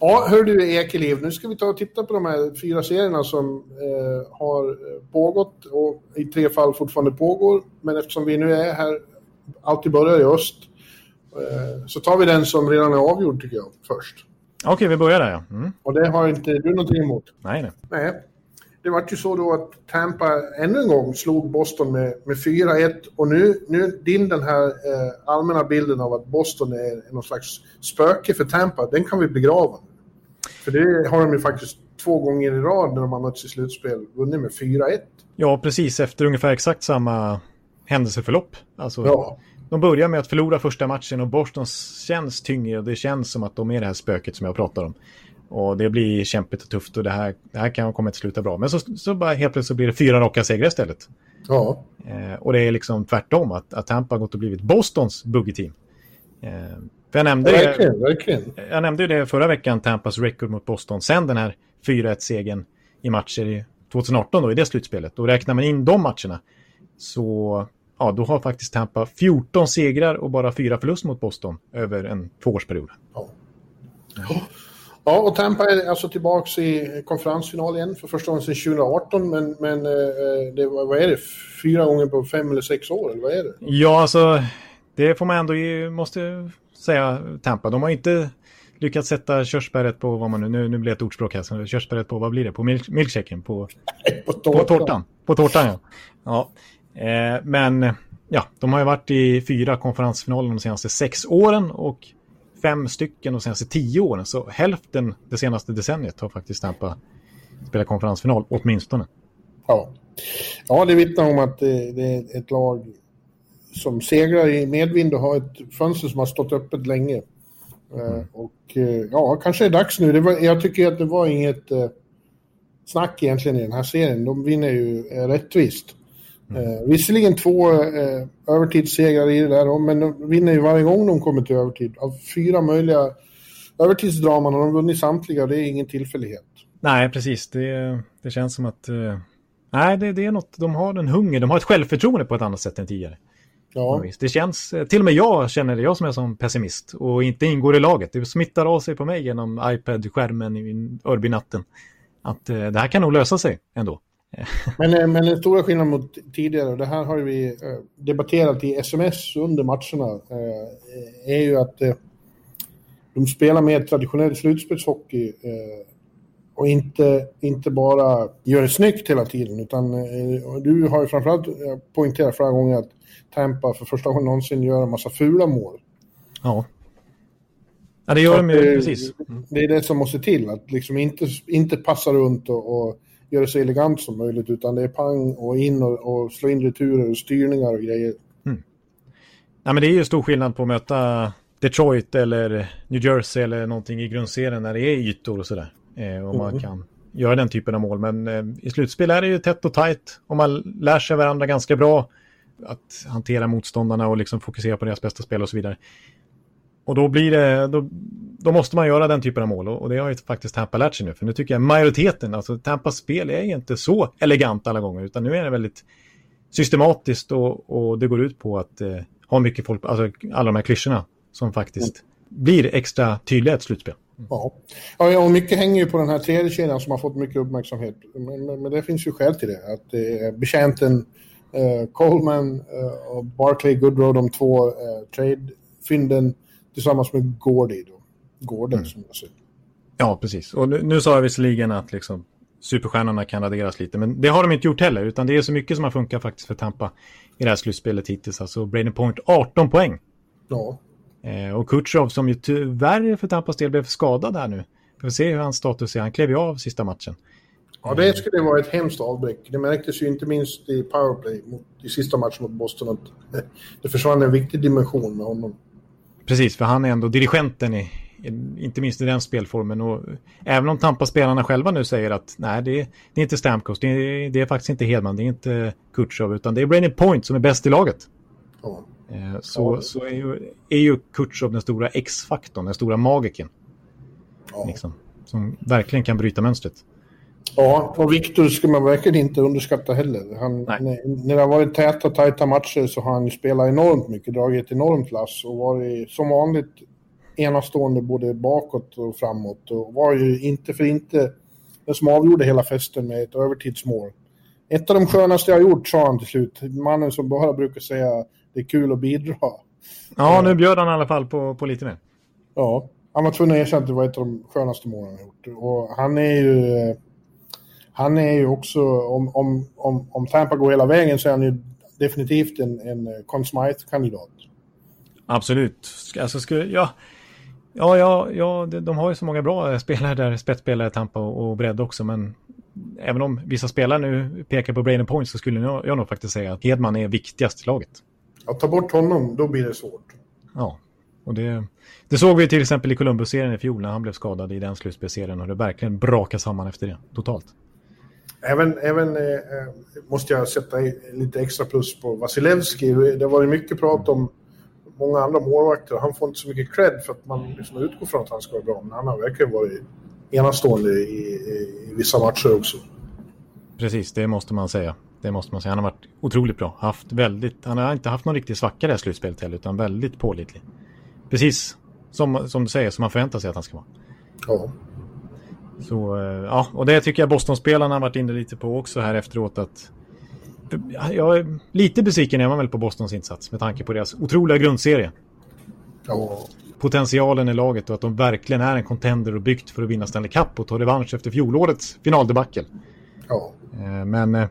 [SPEAKER 2] Ja, hör du Ekeliv, nu ska vi ta och titta på de här fyra serierna som eh, har pågått och i tre fall fortfarande pågår. Men eftersom vi nu är här, alltid börjar i öst, eh, så tar vi den som redan är avgjord tycker jag först.
[SPEAKER 1] Okej, okay, vi börjar där ja.
[SPEAKER 2] Mm. Och det har inte du någonting emot?
[SPEAKER 1] Nej, nej.
[SPEAKER 2] nej det var ju så då att Tampa ännu en gång slog Boston med, med 4-1 och nu, nu din den här eh, allmänna bilden av att Boston är någon slags spöke för Tampa, den kan vi begrava. För det har de ju faktiskt två gånger i rad när de har mötts i slutspel vunnit med 4-1.
[SPEAKER 1] Ja, precis efter ungefär exakt samma händelseförlopp. Alltså, ja. De börjar med att förlora första matchen och Boston känns tyngre och det känns som att de är det här spöket som jag pratar om. Och det blir kämpigt och tufft och det här, det här kan komma att sluta bra. Men så, så bara helt plötsligt blir det fyra raka segrar istället.
[SPEAKER 2] Ja.
[SPEAKER 1] Eh, och det är liksom tvärtom, att, att Tampa har gått och blivit Bostons buggy-team. Eh, för jag nämnde,
[SPEAKER 2] ja, verkligen, verkligen.
[SPEAKER 1] jag nämnde det förra veckan, Tampas record mot Boston, sen den här 4-1-segern i matcher i 2018 då, i det slutspelet. Och räknar man in de matcherna så ja, då har faktiskt Tampa 14 segrar och bara fyra förlust mot Boston över en tvåårsperiod.
[SPEAKER 2] Ja. ja. Ja, och Tampa är alltså tillbaka i konferensfinal igen för första gången sedan 2018. Men, men eh, det, vad är det? Fyra gånger på fem eller sex år? Eller vad är det?
[SPEAKER 1] Ja, alltså det får man ändå måste säga Tampa. De har inte lyckats sätta körsbäret på vad man nu, nu, nu blir det ett ordspråk här, körsbäret på vad blir det? På milk, milkshaken? På, <laughs>
[SPEAKER 2] på, tårtan.
[SPEAKER 1] på tårtan. På tårtan, ja. ja. Eh, men ja, de har ju varit i fyra konferensfinaler de senaste sex åren och fem stycken de senaste tio åren. Så hälften det senaste decenniet har faktiskt Tampa spelat konferensfinal, åtminstone.
[SPEAKER 2] Ja, ja det vittnar om att det, det är ett lag som segrar i medvind och har ett fönster som har stått öppet länge. Eh, mm. Och eh, ja, kanske är det dags nu. Var, jag tycker att det var inget snack egentligen i den här serien. De vinner ju rättvist. Mm. Eh, visserligen två eh, övertidssegrar i det där, men de vinner ju varje gång de kommer till övertid. Av fyra möjliga övertidsdraman har de vunnit samtliga, det är ingen tillfällighet.
[SPEAKER 1] Nej, precis. Det, det känns som att... Eh, nej, det, det, är något. De har en hunger, de har ett självförtroende på ett annat sätt än tidigare. Ja. Det känns, eh, till och med jag känner det, jag som är som pessimist och inte ingår i laget. Det smittar av sig på mig genom iPad-skärmen i Örby-natten. Att eh, det här kan nog lösa sig ändå. <laughs>
[SPEAKER 2] Men, eh, men den stora skillnaden mot tidigare, det här har vi eh, debatterat i sms under matcherna, eh, är ju att de spelar mer traditionell slutspelshockey och inte, inte bara gör det snyggt hela tiden. Utan du har ju framförallt poängterat flera gånger att Tampa för första gången någonsin gör en massa fula mål.
[SPEAKER 1] Ja. Ja, det gör de ju precis.
[SPEAKER 2] Det är det som måste till, att liksom inte, inte passa runt och, och göra sig elegant som möjligt, utan det är pang och in och, och slå in returer och styrningar och grejer. Mm.
[SPEAKER 1] Ja, men det är ju stor skillnad på att möta Detroit eller New Jersey eller någonting i grundserien när det är ytor och sådär. Eh, och man mm. kan göra den typen av mål. Men eh, i slutspel är det ju tätt och tajt och man lär sig varandra ganska bra att hantera motståndarna och liksom fokusera på deras bästa spel och så vidare. Och då blir det, då, då måste man göra den typen av mål och, det har ju faktiskt Tampa lärt sig nu. För nu tycker jag majoriteten, alltså Tampas spel är ju inte så elegant alla gånger utan nu är det väldigt systematiskt och, och det går ut på att eh, ha mycket folk, alltså alla de här klyschorna som faktiskt mm. blir extra tydliga i ett slutspel. Mm.
[SPEAKER 2] Ja. ja, och mycket hänger ju på den här tredje kedjan som har fått mycket uppmärksamhet. Men, men, men det finns ju skäl till det. Att det är betjänten eh, Coleman eh, och Barclay Goodrow, de två eh, trade-fynden tillsammans med Gordy. Då. Gordon mm. som jag säger.
[SPEAKER 1] Ja, precis. Och nu, nu sa jag visserligen att liksom, superstjärnorna kan raderas lite, men det har de inte gjort heller, utan det är så mycket som har funkat faktiskt för Tampa i det här slutspelet hittills. Alltså Braden Point 18 poäng.
[SPEAKER 2] Ja.
[SPEAKER 1] Eh, och Kutjov som ju tyvärr för Tampas del blev skadad här nu. Vi får se hur hans status är. Han klev ju av sista matchen.
[SPEAKER 2] Ja, det skulle vara ett hemskt avbräck. Det märktes ju inte minst i powerplay mot, i sista matchen mot Boston att <laughs> det försvann en viktig dimension med honom.
[SPEAKER 1] Precis, för han är ändå dirigenten i, inte minst i den spelformen. Och även om Tampa-spelarna själva nu säger att nej, det är, det är inte Stamkos, det är, det är faktiskt inte Hedman, det är inte Kutjov, utan det är Brainy Point som är bäst i laget. Ja. Eh, så, ja. så är ju, är ju Kutjov den stora X-faktorn, den stora magiken. Ja. Liksom, som verkligen kan bryta mönstret.
[SPEAKER 2] Ja, och Viktor ska man verkligen inte underskatta heller. Han, när, när det har varit täta, tajta matcher så har han spelat enormt mycket, dragit enormt lass och varit som vanligt enastående både bakåt och framåt. Och var ju inte för inte den som avgjorde hela festen med ett övertidsmål. Ett av de skönaste jag har gjort, sa han till slut. Mannen som bara brukar säga det är kul att bidra.
[SPEAKER 1] Ja, nu bjöd han i alla fall på, på lite mer.
[SPEAKER 2] Ja, han var tvungen att erkänna att det var ett av de skönaste målen han har gjort. Och han är ju... Han är ju också, om, om, om, om Tampa går hela vägen så är han ju definitivt en, en Conn Smythe-kandidat.
[SPEAKER 1] Absolut. Alltså, skulle, ja, ja, ja, ja, de har ju så många bra spelare där, spetsspelare, Tampa och, och bredd också, men även om vissa spelare nu pekar på Braden Point så skulle jag, jag nog faktiskt säga att Hedman är viktigast i laget.
[SPEAKER 2] Att ta bort honom, då blir det svårt.
[SPEAKER 1] Ja, och det, det såg vi till exempel i Columbus-serien i fjol när han blev skadad i den slutspelserien och det verkligen brakade samman efter det, totalt.
[SPEAKER 2] Även, även eh, eh måste jag sätta lite extra plus på Vasilevski. Det var ju mycket prat om många andra målvakter. Han får inte så mycket cred för att man liksom utgår från att han ska vara bra. Men han har verkligen varit enastående i, i, i vissa matcher också.
[SPEAKER 1] Precis, det måste man säga. Det måste man säga. Han har varit otroligt bra. Haft väldigt, han har inte haft någon riktig svacka i det här slutspelet heller, utan väldigt pålitlig. Precis som, som du säger, som man förväntar sig att han ska vara.
[SPEAKER 2] Ja.
[SPEAKER 1] Så, eh, ja, och det tycker jag Boston-spelarna har varit inne lite på också här efteråt att är lite besviken är man väl på Bostons insats med tanke på deras otroliga grundserie.
[SPEAKER 2] Ja.
[SPEAKER 1] Potentialen i laget och att de verkligen är en contender och byggt för att vinna Stanley Cup och ta revansch efter fjolårets finaldebackel.
[SPEAKER 2] Ja.
[SPEAKER 1] Eh, men... Eh,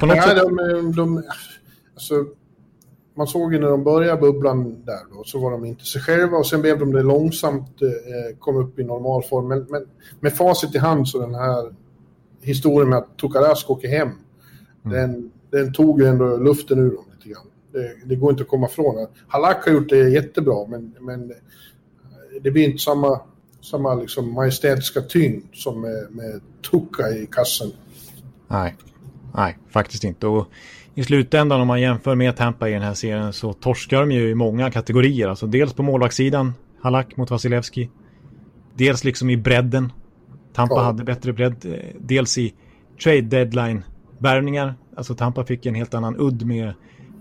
[SPEAKER 2] på något ja, sätt... de, de, alltså, man såg ju när de började bubblan där då, så var de inte sig själva och sen blev de det långsamt, eh, kom upp i normal form. Men, men med facit i hand så den här historien med att Tukarask åker hem, mm. den, den tog ju ändå luften ur dem lite grann. Det, det går inte att komma ifrån. Halak har gjort det jättebra, men, men det blir inte samma, samma liksom majestätiska tyngd som med, med Tuka i kassen.
[SPEAKER 1] Nej, nej, faktiskt inte. Och i slutändan om man jämför med Tampa i den här serien så torskar de ju i många kategorier. Alltså dels på målvaktssidan, Halak mot Vasilevski. Dels liksom i bredden. Tampa ja. hade bättre bredd. Eh, dels i trade deadline-värvningar. Alltså Tampa fick en helt annan udd med,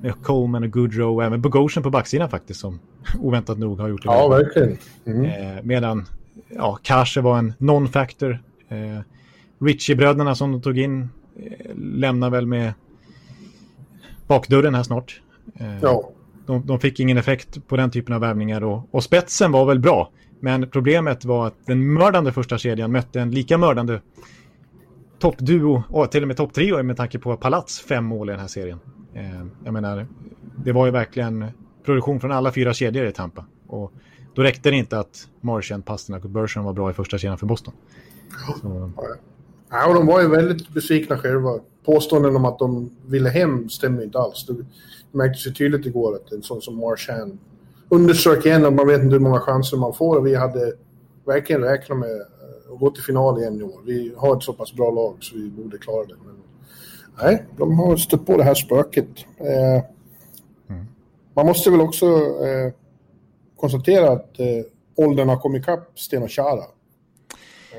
[SPEAKER 1] med Coleman och Goodrow och även Bogosian på backsidan faktiskt som oväntat nog har gjort det.
[SPEAKER 2] Ja, verkligen.
[SPEAKER 1] Mm. Eh, medan ja, Kashe var en non-factor. Eh, Ritchie-bröderna som de tog in eh, lämnar väl med bakdörren här snart.
[SPEAKER 2] Eh, ja.
[SPEAKER 1] De, de, fick ingen effekt på den typen av värvningar och, och spetsen var väl bra. Men problemet var att den mördande första kedjan mötte en lika mördande toppduo och till och med topptrio med tanke på Palats fem mål i den här serien. Eh, jag menar, det var ju verkligen produktion från alla fyra kedjor i Tampa. Och då räckte det inte att Marchand, Pasternak och Bergeron var bra i första kedjan för Boston. Så.
[SPEAKER 2] Ja, och de var ju väldigt besvikna själva. Påståenden om att de ville hem stämmer inte alls. Det märktes ju tydligt igår att en sån som Marchand underströk igen att man vet inte hur många chanser man får och vi hade verkligen räknat med eh, att gå till final igen i år. Vi har ett så pass bra lag så vi borde klara det. Men nej, de har stött på det här spöket. Eh, mm. Man måste väl också eh, konstatera att eh, åldern har kommit ikapp Sten och Chara.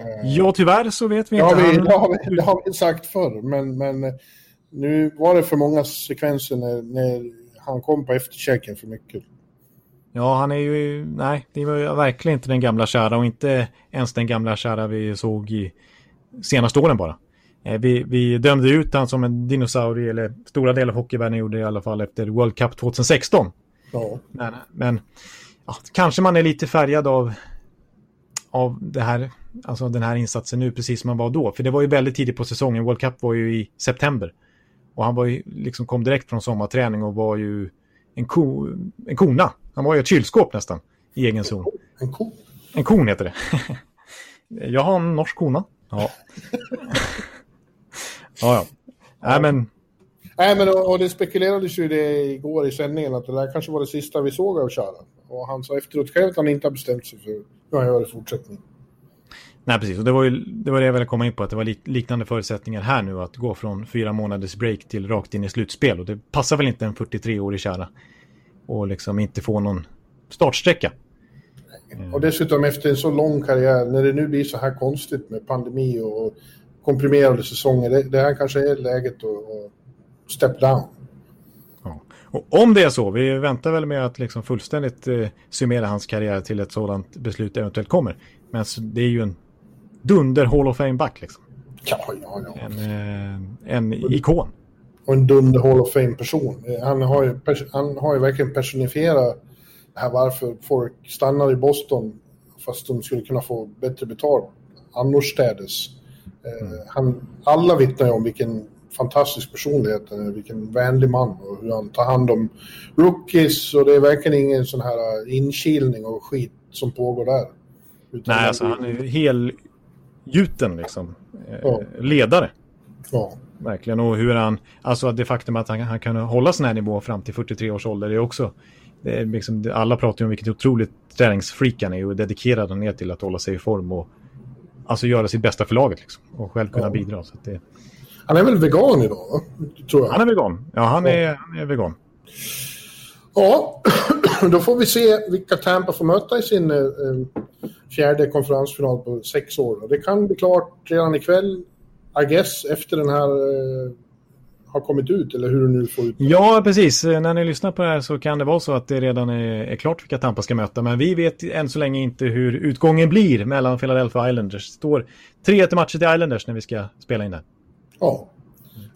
[SPEAKER 1] Eh, ja, tyvärr så vet vi
[SPEAKER 2] inte.
[SPEAKER 1] Ja,
[SPEAKER 2] vi, det, har vi, det har vi sagt förr, men, men eh, nu var det för många sekvenser när, när han kom på efterchecken för mycket.
[SPEAKER 1] Ja, han är ju, nej, det var verkligen inte den gamla kära och inte ens den gamla kära vi såg i senaste åren bara. Eh, vi, vi dömde ut han som en dinosaurie, eller stora delar av hockeyvärlden gjorde det i alla fall efter World Cup 2016. Ja. Men, men ja, kanske man är lite färgad av, av det här, alltså den här insatsen nu, precis som man var då. För det var ju väldigt tidigt på säsongen, World Cup var ju i september. Och han var ju, liksom kom direkt från sommarträning och var ju en, ko, en kona. Han var ju ett kylskåp nästan i egen zon.
[SPEAKER 2] En ko?
[SPEAKER 1] En kon heter det. <laughs> Jag har en norsk kona. Ja. <laughs> ja, ja. Nej, men...
[SPEAKER 2] Nej, men och, och det spekulerades ju det igår i sändningen att det där kanske var det sista vi såg av Chara. Och han sa efteråt själv att han inte har bestämt sig för hur han gör i fortsättningen.
[SPEAKER 1] Nej, precis. Och det var ju det, var det jag ville komma in på, att det var liknande förutsättningar här nu att gå från fyra månaders break till rakt in i slutspel. Och det passar väl inte en 43-årig kära och liksom inte få någon startsträcka.
[SPEAKER 2] Och dessutom efter en så lång karriär, när det nu blir så här konstigt med pandemi och komprimerade säsonger, det, det här kanske är läget att, step down.
[SPEAKER 1] Ja. Och om det är så, vi väntar väl med att liksom fullständigt eh, summera hans karriär till ett sådant beslut eventuellt kommer. Men det är ju en dunder Hall of Fame-back liksom.
[SPEAKER 2] Ja, ja, ja.
[SPEAKER 1] En, eh, en ikon.
[SPEAKER 2] Och en dunder Hall of Fame-person. Han, har ju, han har ju verkligen personifierat det här varför folk stannar i Boston fast de skulle kunna få bättre betalt annorstädes. Eh, mm. Han, alla vittnar ju om vilken fantastisk personlighet han är, vilken vänlig man och hur han tar hand om rookies och det är verkligen ingen sån här inkilning och skit som pågår där.
[SPEAKER 1] Nej, alltså han är helgjuten liksom. Eh, ja. Ledare.
[SPEAKER 2] Ja.
[SPEAKER 1] Verkligen. Och hur han, alltså det faktum att han, han kan hålla sån här nivå fram till 43 års ålder är också, det är liksom, alla pratar ju om vilket otroligt träningsfreak han är och dedikerad han är till att hålla sig i form och alltså göra sitt bästa för laget liksom, och själv kunna ja. bidra. Så det...
[SPEAKER 2] Han är väl vegan idag, tror jag.
[SPEAKER 1] Han är vegan. Ja, han är, ja. Han är vegan.
[SPEAKER 2] Ja, <clears throat> då får vi se vilka Tampa får möta i sin eh, fjärde konferensfinal på sex år. Det kan bli klart redan ikväll, I guess, efter den här eh, har kommit ut, eller hur du nu får ut det.
[SPEAKER 1] Ja, precis. När ni lyssnar på det här så kan det vara så att det redan är, är klart vilka Tampa ska möta. Men vi vet än så länge inte hur utgången blir mellan Philadelphia och Islanders. Det står 3-1 matcher till Islanders när vi ska spela in det.
[SPEAKER 2] Ja,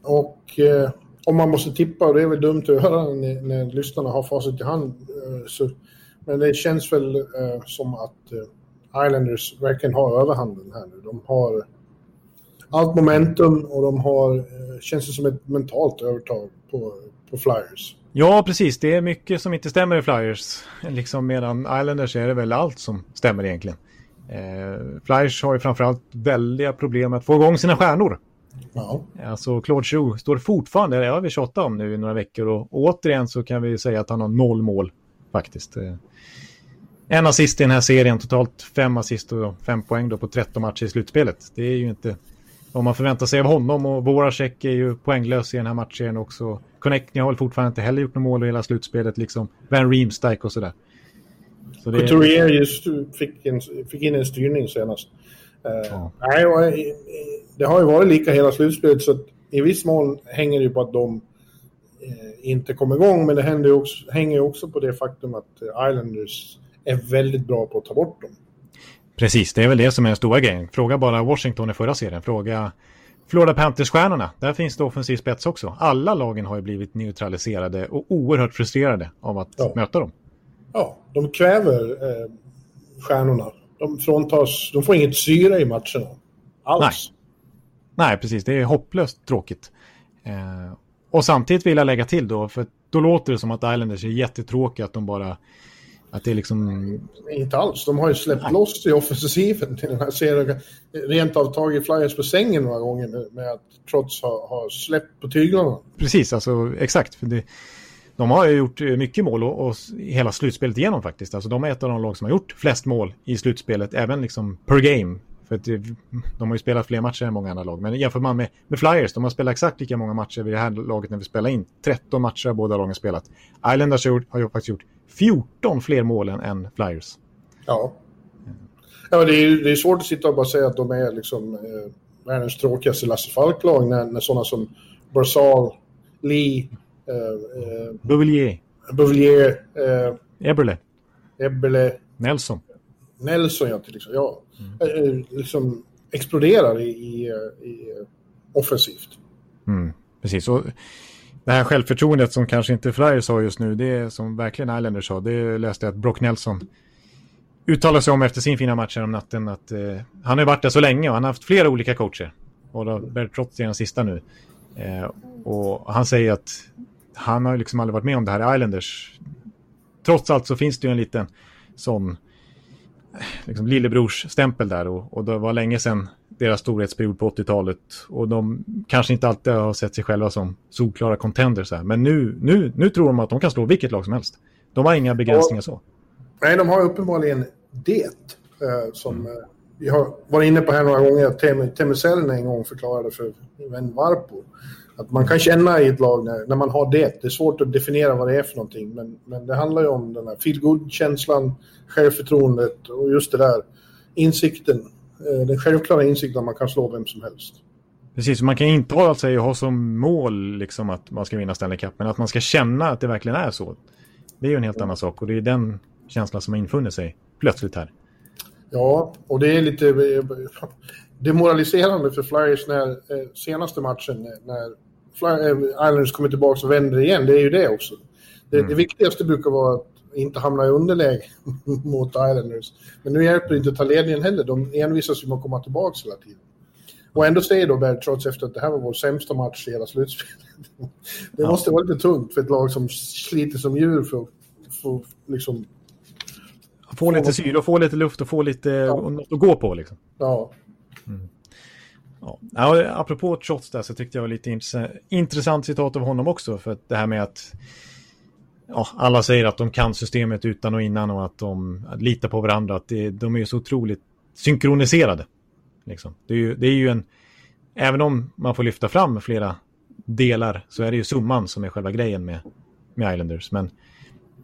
[SPEAKER 2] och eh, om man måste tippa, och det är väl dumt att göra när, när lyssnarna har facit i hand, eh, så, men det känns väl eh, som att eh, Islanders verkligen har överhanden här nu. De har allt momentum och de har, eh, känns det som ett mentalt övertag på, på Flyers.
[SPEAKER 1] Ja, precis. Det är mycket som inte stämmer i Flyers. Liksom medan Islanders är det väl allt som stämmer egentligen. Eh, Flyers har ju framförallt väldiga problem att få igång sina stjärnor. Ja. Alltså Claude Giroux står fortfarande, det har vi tjatat om nu i några veckor och, återigen så kan vi säga att han har noll mål faktiskt. Eh, en assist i den här serien, totalt fem assist och fem poäng då på 13 matcher i slutspelet. Det är ju inte vad man förväntar sig av honom och Voracek är ju poänglös i den här matchen också. Connecting har väl fortfarande inte heller gjort något mål i hela slutspelet liksom. Van Riemsdyk och sådär.
[SPEAKER 2] Så det... Couturier just fick, en, fick in en styrning senast. Uh, ja. nej, och, eh, det har ju varit lika hela slutspelet så i viss mån hänger det ju på att de eh, inte kom igång men det händer också, hänger ju också på det faktum att Islanders är väldigt bra på att ta bort dem.
[SPEAKER 1] Precis, det är väl det som är den stora grejen. Fråga bara Washington i förra serien. Fråga Florida Panthers-stjärnorna. Där finns det offensiv spets också. Alla lagen har ju blivit neutraliserade och oerhört frustrerade av att ja. möta dem.
[SPEAKER 2] Ja, de kväver eh, stjärnorna. De fråntas, de får inget syre i matcherna. Alls.
[SPEAKER 1] Nej. Nej, precis. Det är hopplöst tråkigt. Eh, och samtidigt vill jag lägga till då, för då låter det som att Islanders är jättetråkiga, att de bara Att det är liksom...
[SPEAKER 2] Inte alls. De har ju släppt Nej. loss i offensiven till den här serien. Rent av tagit Flyers på sängen några gånger med, med att trots ha, ha släppt på tyglarna.
[SPEAKER 1] Precis, alltså exakt. För det, de har ju gjort mycket mål och, och hela slutspelet igenom faktiskt. Alltså de är ett av de lag som har gjort flest mål i slutspelet, även liksom per game. För att de har ju spelat fler matcher än många andra lag. Men jämför man med, med Flyers, de har spelat exakt lika många matcher vid det här laget när vi spelar in. 13 matcher har båda lagen spelat. Islanders har ju faktiskt gjort 14 fler mål än Flyers.
[SPEAKER 2] Ja. ja det, är, det är svårt att sitta och bara säga att de är liksom eh, världens tråkigaste Lasse Falk-lag när, när sådana som Barzal, Lee, eh,
[SPEAKER 1] eh, Bouvillier,
[SPEAKER 2] Bouvillier eh,
[SPEAKER 1] Eberle,
[SPEAKER 2] Eberle,
[SPEAKER 1] Nelson.
[SPEAKER 2] Nelson, jag till exempel. Mm. Liksom exploderar i, i, eh, i offensivt.
[SPEAKER 1] Mm, precis. Och det här självförtroendet som kanske inte Flyers har just nu, det är som verkligen Islanders har. Det läste jag att Brock Nelson uttalade sig om efter sin fina match om natten. Att, eh, han har varit där så länge och han har haft flera olika coacher. Och Bertrott Trotz är den sista nu. Eh, och han säger att han har liksom aldrig varit med om det här i Islanders. Trots allt så finns det ju en liten sån liksom lillebrors stämpel där och, och det var länge sedan deras storhetsperiod på 80-talet och de kanske inte alltid har sett sig själva som solklara contenders här. Men nu, nu, nu tror de att de kan slå vilket lag som helst. De har inga begränsningar så.
[SPEAKER 2] Nej, de har uppenbarligen det eh, som mm. vi har varit inne på här några gånger Teemu Selänne en gång förklarade för vän Varpo. Att man kan känna i ett lag när, när man har det. Det är svårt att definiera vad det är för någonting. Men, men det handlar ju om den här feel känslan självförtroendet och just det där insikten. Eh, den självklara insikten att man kan slå vem som helst.
[SPEAKER 1] Precis, man kan inte alltså, ha som mål liksom, att man ska vinna Stanley Cup, men att man ska känna att det verkligen är så. Det är ju en helt annan sak och det är den känslan som har infunnit sig plötsligt här.
[SPEAKER 2] Ja, och det är lite demoraliserande för Flyers när eh, senaste matchen när Islanders kommer tillbaka och vänder igen. Det är ju det också. Det, mm. det viktigaste brukar vara att inte hamna i underläge <laughs> mot Islanders. Men nu hjälper det inte att ta ledningen heller. De envisas ju med att komma tillbaka hela tiden. Och ändå säger då Berg, trots efter att det här var vår sämsta match i hela slutspelet. <laughs> Det ja. måste vara lite tungt för ett lag som sliter som djur för att få liksom...
[SPEAKER 1] Få lite syre och få lite luft och få lite ja. något att gå på liksom.
[SPEAKER 2] Ja.
[SPEAKER 1] Mm. Ja. ja, apropå trots det så tyckte jag var lite intressant citat av honom också. För att det här med att ja, alla säger att de kan systemet utan och innan och att de litar på varandra. Att det, de är så otroligt synkroniserade. Liksom. Det, är ju, det är ju en, även om man får lyfta fram flera delar så är det ju summan som är själva grejen med, med Islanders. Men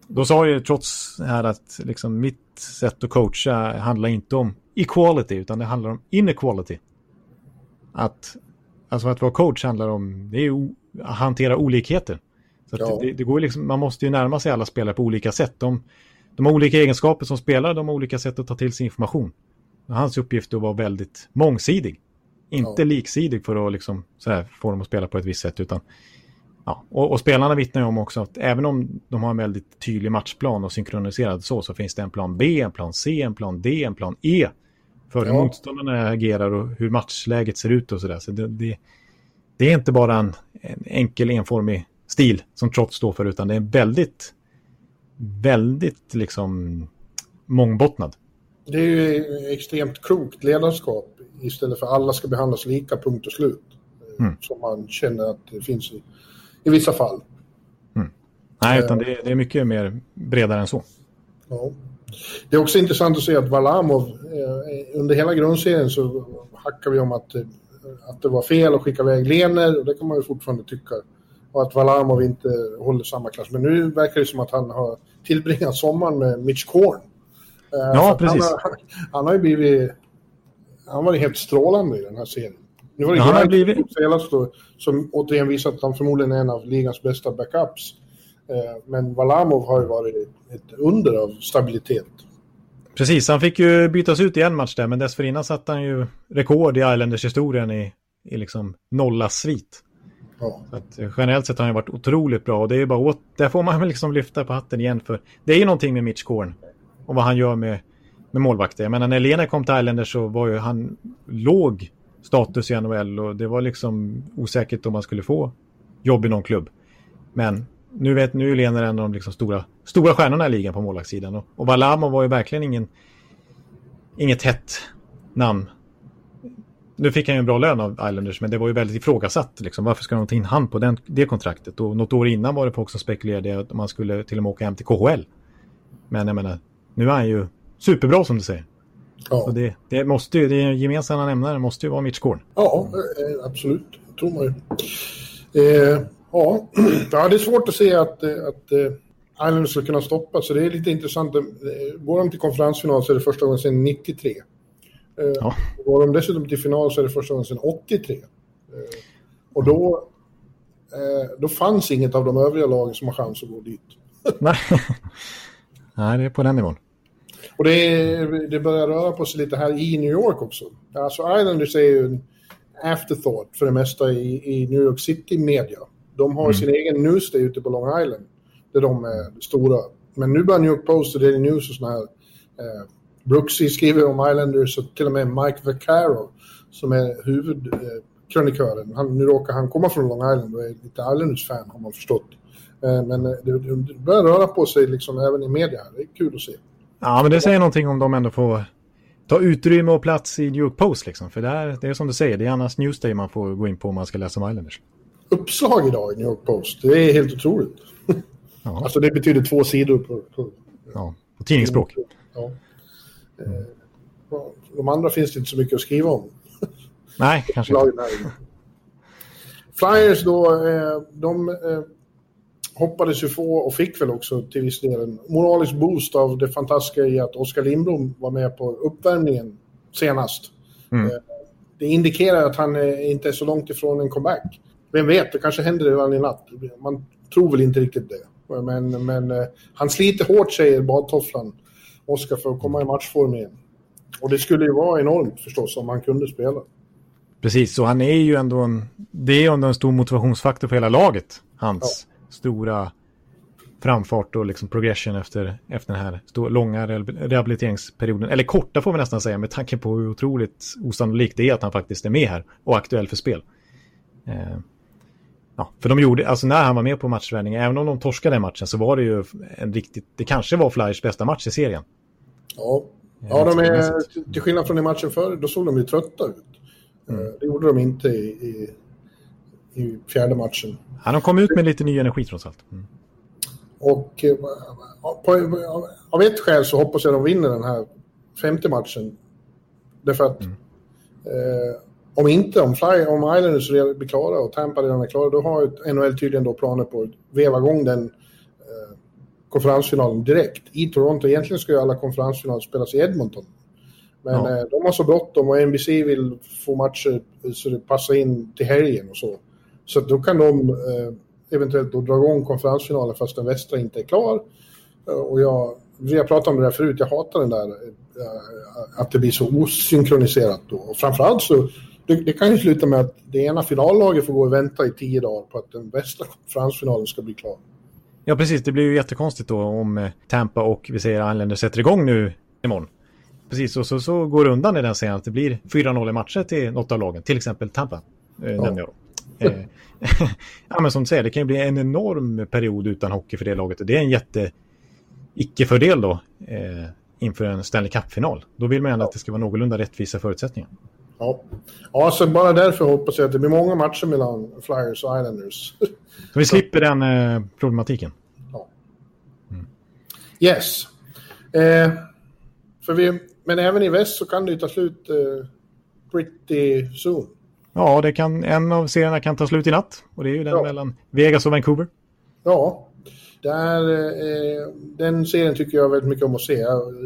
[SPEAKER 1] då sa ju trots här att liksom mitt sätt att coacha handlar inte om equality utan det handlar om inequality. Att, alltså att vara coach handlar om det är att hantera olikheter. Så ja. det, det, går liksom, man måste ju närma sig alla spelare på olika sätt. De, de har olika egenskaper som spelare, de har olika sätt att ta till sig information. Hans uppgift är att vara väldigt mångsidig. Inte ja. liksidig för att liksom, här, få dem att spela på ett visst sätt. Utan, ja. och, och spelarna vittnar ju om också att även om de har en väldigt tydlig matchplan och synkroniserad så, så finns det en plan B, en plan C, en plan D, en plan E. För hur motståndarna agerar och hur matchläget ser ut och sådär. Så det, det, det, är inte bara en, en enkel enformig stil som Trotz står för, utan det är väldigt, väldigt liksom mångbottnad.
[SPEAKER 2] Det är ju extremt klokt ledarskap istället för alla ska behandlas lika, punkt och slut. Mm. Som man känner att det finns i, i vissa fall.
[SPEAKER 1] Mm. Nej, utan det är, det är, mycket mer bredare än så.
[SPEAKER 2] Ja. Det är också intressant att se att Valamov, eh, under hela grundserien så hackar vi om att, att det var fel att skicka iväg Lener och det kan man ju fortfarande tycka och att Valamov inte håller samma klass. Men nu verkar det som att han har tillbringat sommaren med Mitch Korn.
[SPEAKER 1] Eh, ja, precis.
[SPEAKER 2] Han har, <laughs> han har ju blivit... Han var helt strålande i den här serien. Nu var det ja,
[SPEAKER 1] han har blivit...
[SPEAKER 2] senast då, som återigen visat att han förmodligen är en av ligans bästa backups. Eh, men Valamov har ju varit ett under av stabilitet.
[SPEAKER 1] Precis, han fick ju bytas ut i en match där, men dessförinnan satte han ju rekord i Islanders historien i, i liksom nolla svit. Ja. Eh, generellt sett har han varit otroligt bra och det är bara åt, där får man liksom lyfta på hatten igen för det är ju någonting med Mitch Korn och vad han gör med, med målvakter. Jag menar när Lena kom till Islanders så var ju han låg status i NHL och det var liksom osäkert om man skulle få jobb i någon klubb. Men nu vet nu är Lena en av de liksom stora stora stjärnorna i ligan på målvaktssidan. Och, och Valamo var ju verkligen ingen, inget hett namn. Nu fick han ju en bra lön av Islanders, men det var ju väldigt ifrågasatt. Liksom. Varför ska de ta in han på den, det kontraktet? Och något år innan var det folk som spekulerade att man skulle till och med åka hem till KHL. Men jag menar, nu är han ju superbra som du säger. Ja. Så det, det måste ju, det gemensamma nämnaren måste ju vara Mitch Korn.
[SPEAKER 2] Ja, eh, absolut. Tror man ju. Eh, ja. <clears throat> ja, det är svårt att se att, eh, att uh, Islanders ska kunna stoppa, så det är lite intressant. Går de till konferensfinal så är det första gången sedan 93. Uh, ja. Går de dessutom till final så är det första gången sedan 83. Uh, och då, då fanns inget av de övriga lagen som har chans att gå dit. <laughs>
[SPEAKER 1] Nej. Nej, det är på den nivån.
[SPEAKER 2] Och det, det börjar röra på sig lite här i New York också. Alltså Islanders är ju en afterthought för det mesta i, i New York City-media. De har mm. sin egen newsday ute på Long Island, där de är stora. Men nu börjar New York Post och Daily News och sådana här... Eh, Brooksy skriver om Islanders och till och med Mike Vaccaro, som är huvudkrönikören. Han, nu råkar han komma från Long Island och är lite Islanders-fan, har man förstått. Eh, men det, det börjar röra på sig liksom även i media. Det är kul att se.
[SPEAKER 1] Ja, men det säger någonting om de ändå får ta utrymme och plats i New York Post. Liksom. För det, här, det är som du säger, det är annars Newsday man får gå in på om man ska läsa om Islanders.
[SPEAKER 2] Uppslag idag i New York Post, det är helt otroligt. <laughs> Ja. alltså det betyder två sidor på... på
[SPEAKER 1] ja, på tidningsspråk. Ja.
[SPEAKER 2] Eh, de andra finns det inte så mycket att skriva om. <laughs>
[SPEAKER 1] Nej, kanske inte.
[SPEAKER 2] Flyers då, eh, de eh, hoppades ju få och fick väl också till viss del en moralisk boost av det fantastiska i att Oskar Lindblom var med på uppvärmningen senast. Mm. Det indikerar att han inte är så långt ifrån en comeback. Vem vet, det kanske händer redan i natt. Man tror väl inte riktigt det. Men, men eh, han sliter hårt, säger badtofflan, Oskar, för att komma i matchform igen. Och det skulle ju vara enormt förstås om han kunde spela.
[SPEAKER 1] Precis, och han är ju ändå en, det är ändå en stor motivationsfaktor för hela laget. Hans stora framfart och liksom progression efter, efter den här stor, långa rehabiliteringsperioden. Eller korta får vi nästan säga med tanke på hur otroligt osannolikt det är att han faktiskt är med här och aktuell för spel. Eh, ja, för de gjorde, alltså när han var med på matchträning, även om de torskade den matchen så var det ju en riktigt, det kanske var Flyers bästa match i serien.
[SPEAKER 2] Ja, ja de är, till skillnad från i matchen förr, då såg de ju trötta ut. Mm. Eh, det gjorde de inte i, i, i fjärde matchen.
[SPEAKER 1] Ja, de kom ut med lite ny energi trots allt. Mm.
[SPEAKER 2] Och eh, på, av ett skäl så hoppas jag de vinner den här femte matchen. Därför att mm. eh, om inte, om, Fly, om Islanders blir klara och Tampa redan är klara, då har NHL tydligen då planer på att veva igång den eh, konferensfinalen direkt i Toronto. Egentligen ska ju alla konferensfinaler spelas i Edmonton. Men ja. eh, de har så bråttom och NBC vill få matcher så det passar in till helgen och så. Så då kan de eh, eventuellt då dra igång konferensfinalen fast den västra inte är klar. Eh, och jag, vi har pratat om det där förut, jag hatar den där eh, att det blir så osynkroniserat då. Och framförallt så det, det, kan ju sluta med att det ena finallaget får gå och vänta i tio dagar på att den västra konferensfinalen ska bli klar.
[SPEAKER 1] Ja, precis. Det blir ju jättekonstigt då om Tampa och vi säger Islanders sätter igång nu imorgon. Precis, och så, så går det undan i den serien att det blir 4-0 i matcher till något av lagen, till exempel Tampa. Eh, ja. jag då. Eh, <laughs> ja, men som du säger, det kan ju bli en enorm period utan hockey för det laget. Det är en jätte icke-fördel då eh, inför en Stanley Cup-final. Då vill man gärna ja. att det ska vara någorlunda rättvisa förutsättningar.
[SPEAKER 2] Ja. ja, så bara därför hoppas jag att det blir många matcher mellan Flyers och Islanders.
[SPEAKER 1] Så vi slipper den eh, problematiken. Ja.
[SPEAKER 2] Mm. Yes. Eh, för vi, men även i väst så kan det ju ta slut eh, pretty soon.
[SPEAKER 1] Ja, det kan, en av serierna kan ta slut i natt. Och det är ju den ja. mellan Vegas och Vancouver.
[SPEAKER 2] Ja, där, eh, den serien tycker jag väldigt mycket om att se.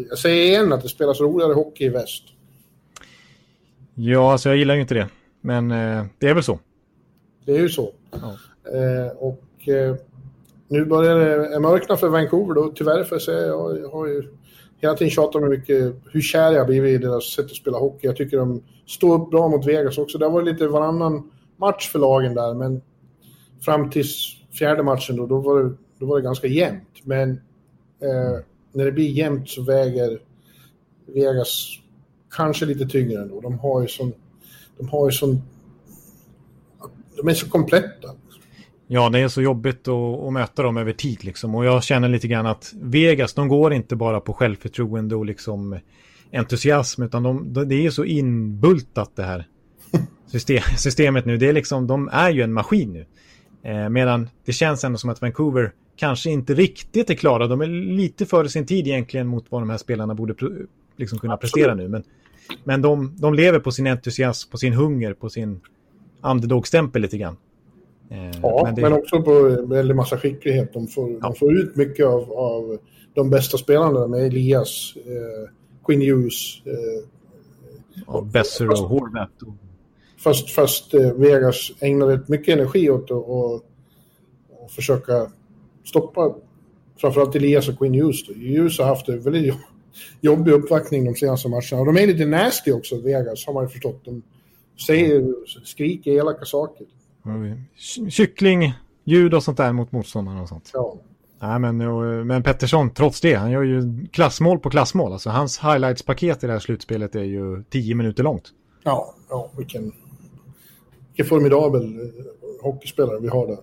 [SPEAKER 2] Jag säger igen att det spelas roligare hockey i väst.
[SPEAKER 1] Ja, alltså jag gillar ju inte det. Men eh, det är väl så.
[SPEAKER 2] Det är ju så. Ja. Eh, och eh, nu börjar det mörkna för Vancouver då. Tyvärr jag säga, jag, jag har ju hela tiden tjatat om mycket hur kär jag blivit i deras sätt att spela hockey. Jag tycker de står upp bra mot Vegas också. Det varit lite varannan match för lagen där, men fram till fjärde matchen då, då, var, det, då var det ganska jämnt. Men eh, när det blir jämnt så väger Vegas kanske lite tyngre ändå. De har ju sån... De har ju sån... De är så kompletta.
[SPEAKER 1] Ja, det är så jobbigt att, att, möta dem över tid liksom. Och jag känner lite grann att Vegas, de går inte bara på självförtroende och liksom entusiasm, utan de, det är så inbultat det här <laughs> system, systemet nu. Det är liksom, de är ju en maskin nu. Eh, medan det känns ändå som att Vancouver kanske inte riktigt är klara. De är lite före sin tid egentligen mot vad de här spelarna borde liksom kunna Absolut. prestera nu. Men, men de, de lever på sin entusiasm, på sin hunger, på sin underdog-stämpel lite grann.
[SPEAKER 2] Eh, ja, men, det... men, också på väldigt massa skicklighet. De får, ja. de får ut mycket av, av de bästa spelarna med Elias, eh, Quinn Hughes. Eh,
[SPEAKER 1] ja, Besser och Horvat.
[SPEAKER 2] Fast, fast eh, Vegas ägnar rätt mycket energi åt att och, och försöka stoppa framförallt Elias och Quinn Hughes. Hughes har haft en väldigt jobbig uppvaktning de senaste matcherna. Och de är lite nasty också, Vegas, har man ju förstått. De säger, skriker elaka saker.
[SPEAKER 1] Kyckling, ljud och sånt där mot motståndarna och sånt. Ja. Nej, men, men Pettersson, trots det, han gör ju klassmål på klassmål. Alltså, hans highlights-paket i det här slutspelet är ju tio minuter långt.
[SPEAKER 2] Ja, ja vilken, vilken formidabel eh, hockeyspelare vi har där.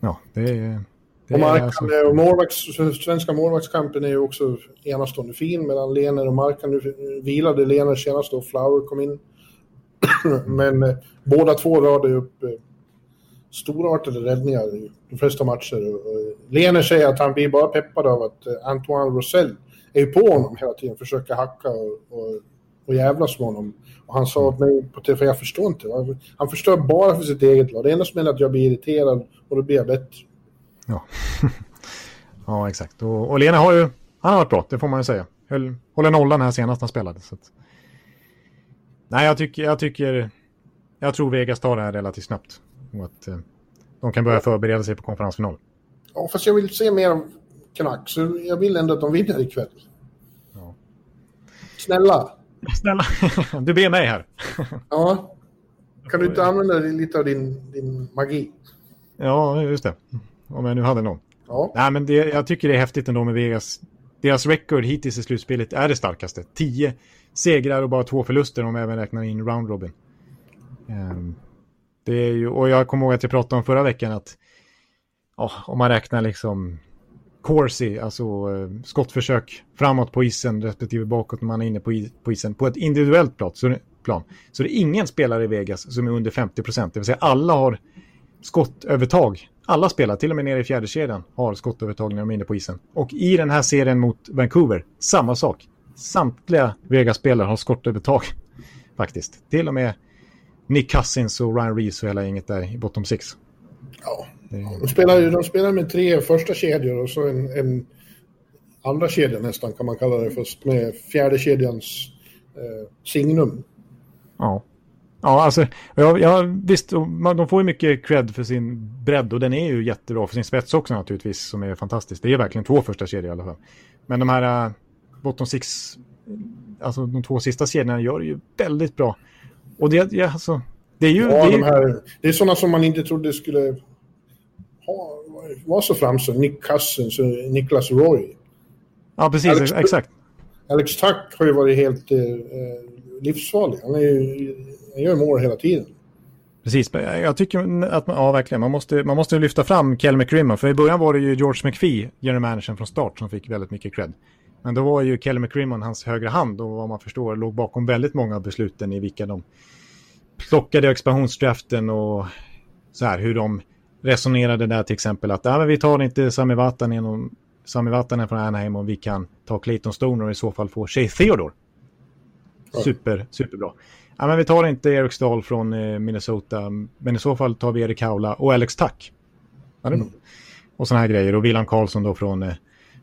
[SPEAKER 1] Ja, det är...
[SPEAKER 2] Det och Markan, alltså... och målvakts, svenska målvaktskampen är ju också enastående fin medan Lener och Markan nu vilade Lener senast och Flower kom in. <clears throat> Men eh, båda två radade upp eh, storartade räddningar i de flesta matcher. Lener säger att han blir bara peppad av att eh, Antoine Rosell är ju på honom hela tiden, försöker hacka och, och, och jävlas med honom. Och han sa åt mig på TV, jag förstår inte, han förstör bara för sitt eget lag. Det enda som är att jag blir irriterad och då blir jag bättre.
[SPEAKER 1] Ja, <laughs> ja exakt. Och, och Lena har ju, han har varit bra, det får man ju säga. Höll, håller nollan här senast han spelade. Så att... Nej, jag tycker, jag tycker, jag tror Vegas tar det här relativt snabbt. Och att eh, de kan börja förbereda sig på konferensfinal.
[SPEAKER 2] Ja, fast jag vill se mer av Canucks. Jag vill ändå att de vinner ikväll. Ja. Snälla.
[SPEAKER 1] Snälla. <laughs> Du ber mig här.
[SPEAKER 2] Ja. <laughs> Kan du inte använda lite av din, din magi?
[SPEAKER 1] Ja, just det. Om jag nu hade någon. Ja. Nej, men det, jag tycker det är häftigt ändå med Vegas. Deras record hittills i slutspelet är det starkaste. Tio segrar och bara två förluster om man även räknar in round robin. Um, det är ju, och jag kommer ihåg att jag pratade om förra veckan att ja, om man räknar liksom Corsi, alltså eh, skottförsök framåt på isen respektive bakåt när man är inne på, på isen på ett individuellt plan så, plan. så det är ingen spelare i Vegas som är under 50 procent. Det vill säga alla har skottövertag. Alla spelare, till och med nere i fjärde kedjan, har skottövertag när de är inne på isen. Och i den här serien mot Vancouver, samma sak. Samtliga Vegas-spelare har skottövertag <laughs> faktiskt. Till och med Nick Cousins och Ryan Reeves och hela gänget där i bottom six.
[SPEAKER 2] Ja, de spelar, de spelar med tre första kedjor och så en, en andra kedja nästan kan man kalla det först med fjärde kedjans eh, signum.
[SPEAKER 1] Ja. Ja, alltså, ja, ja, visst, de får ju mycket cred för sin bredd och den är ju jättebra för sin spets också naturligtvis som är fantastisk. Det är verkligen två första kedjor i alla fall. Men de här uh, bottom six, alltså de två sista kedjorna gör ju väldigt bra. Och det, ja, alltså, det är ju...
[SPEAKER 2] Ja, det, är, de här, det är sådana som man inte trodde skulle ha, vara så framstående. Nick Cousins och Niklas Roy.
[SPEAKER 1] Ja, precis. Alex, exakt.
[SPEAKER 2] Alex Tuck har ju varit helt eh, livsfarlig. Han, är ju, han gör mål hela tiden.
[SPEAKER 1] Precis, jag tycker att man, ja, verkligen. Man måste, man måste lyfta fram Kel McCrimmon. För i början var det ju George McPhee, general managern från start, som fick väldigt mycket cred. Men då var ju Kelly McCrimmon hans högra hand och vad man förstår låg bakom väldigt många av besluten i vilka de plockade expansionsdraften och så här hur de resonerade där till exempel att ja, men vi tar inte Sami Vatanen, Sami Vatanen från Anaheim och vi kan ta Clayton Stoner och i så fall få Shea Theodore. Super, superbra. Ja, men vi tar inte Eric Stahl från eh, Minnesota, men i så fall tar vi Erik Haula och Alex Tuck. Ja, mm. Och sådana här grejer. Och William Karlsson då från eh,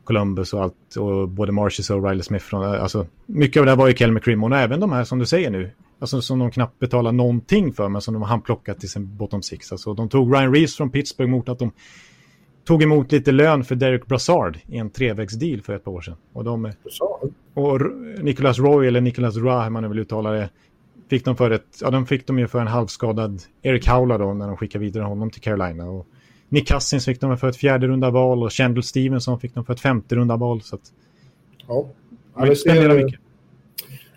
[SPEAKER 1] Columbus och allt. Och både Marcius och Riley Smith. Från, alltså, mycket av det här var ju Kel McCrimmon och även de här som du säger nu. Alltså som de knappt betalar någonting för men som de har handplockat till sin bottom six. Alltså de tog Ryan Reeves från Pittsburgh mot att de tog emot lite lön för Derek Brassard i en trevägsdeal för ett par år sedan. Och, de, och Nicholas Roy, eller Nicholas Ra, hur man nu vill uttala det, fick de för ett, ja de fick de ju för en halvskadad Eric Howla då när de skickade vidare honom till Carolina. Och Nick Cousins fick de för ett fjärde runda val och Chandler Stevenson fick de för ett femte runda val. Så att,
[SPEAKER 2] ja, ja ser, mycket.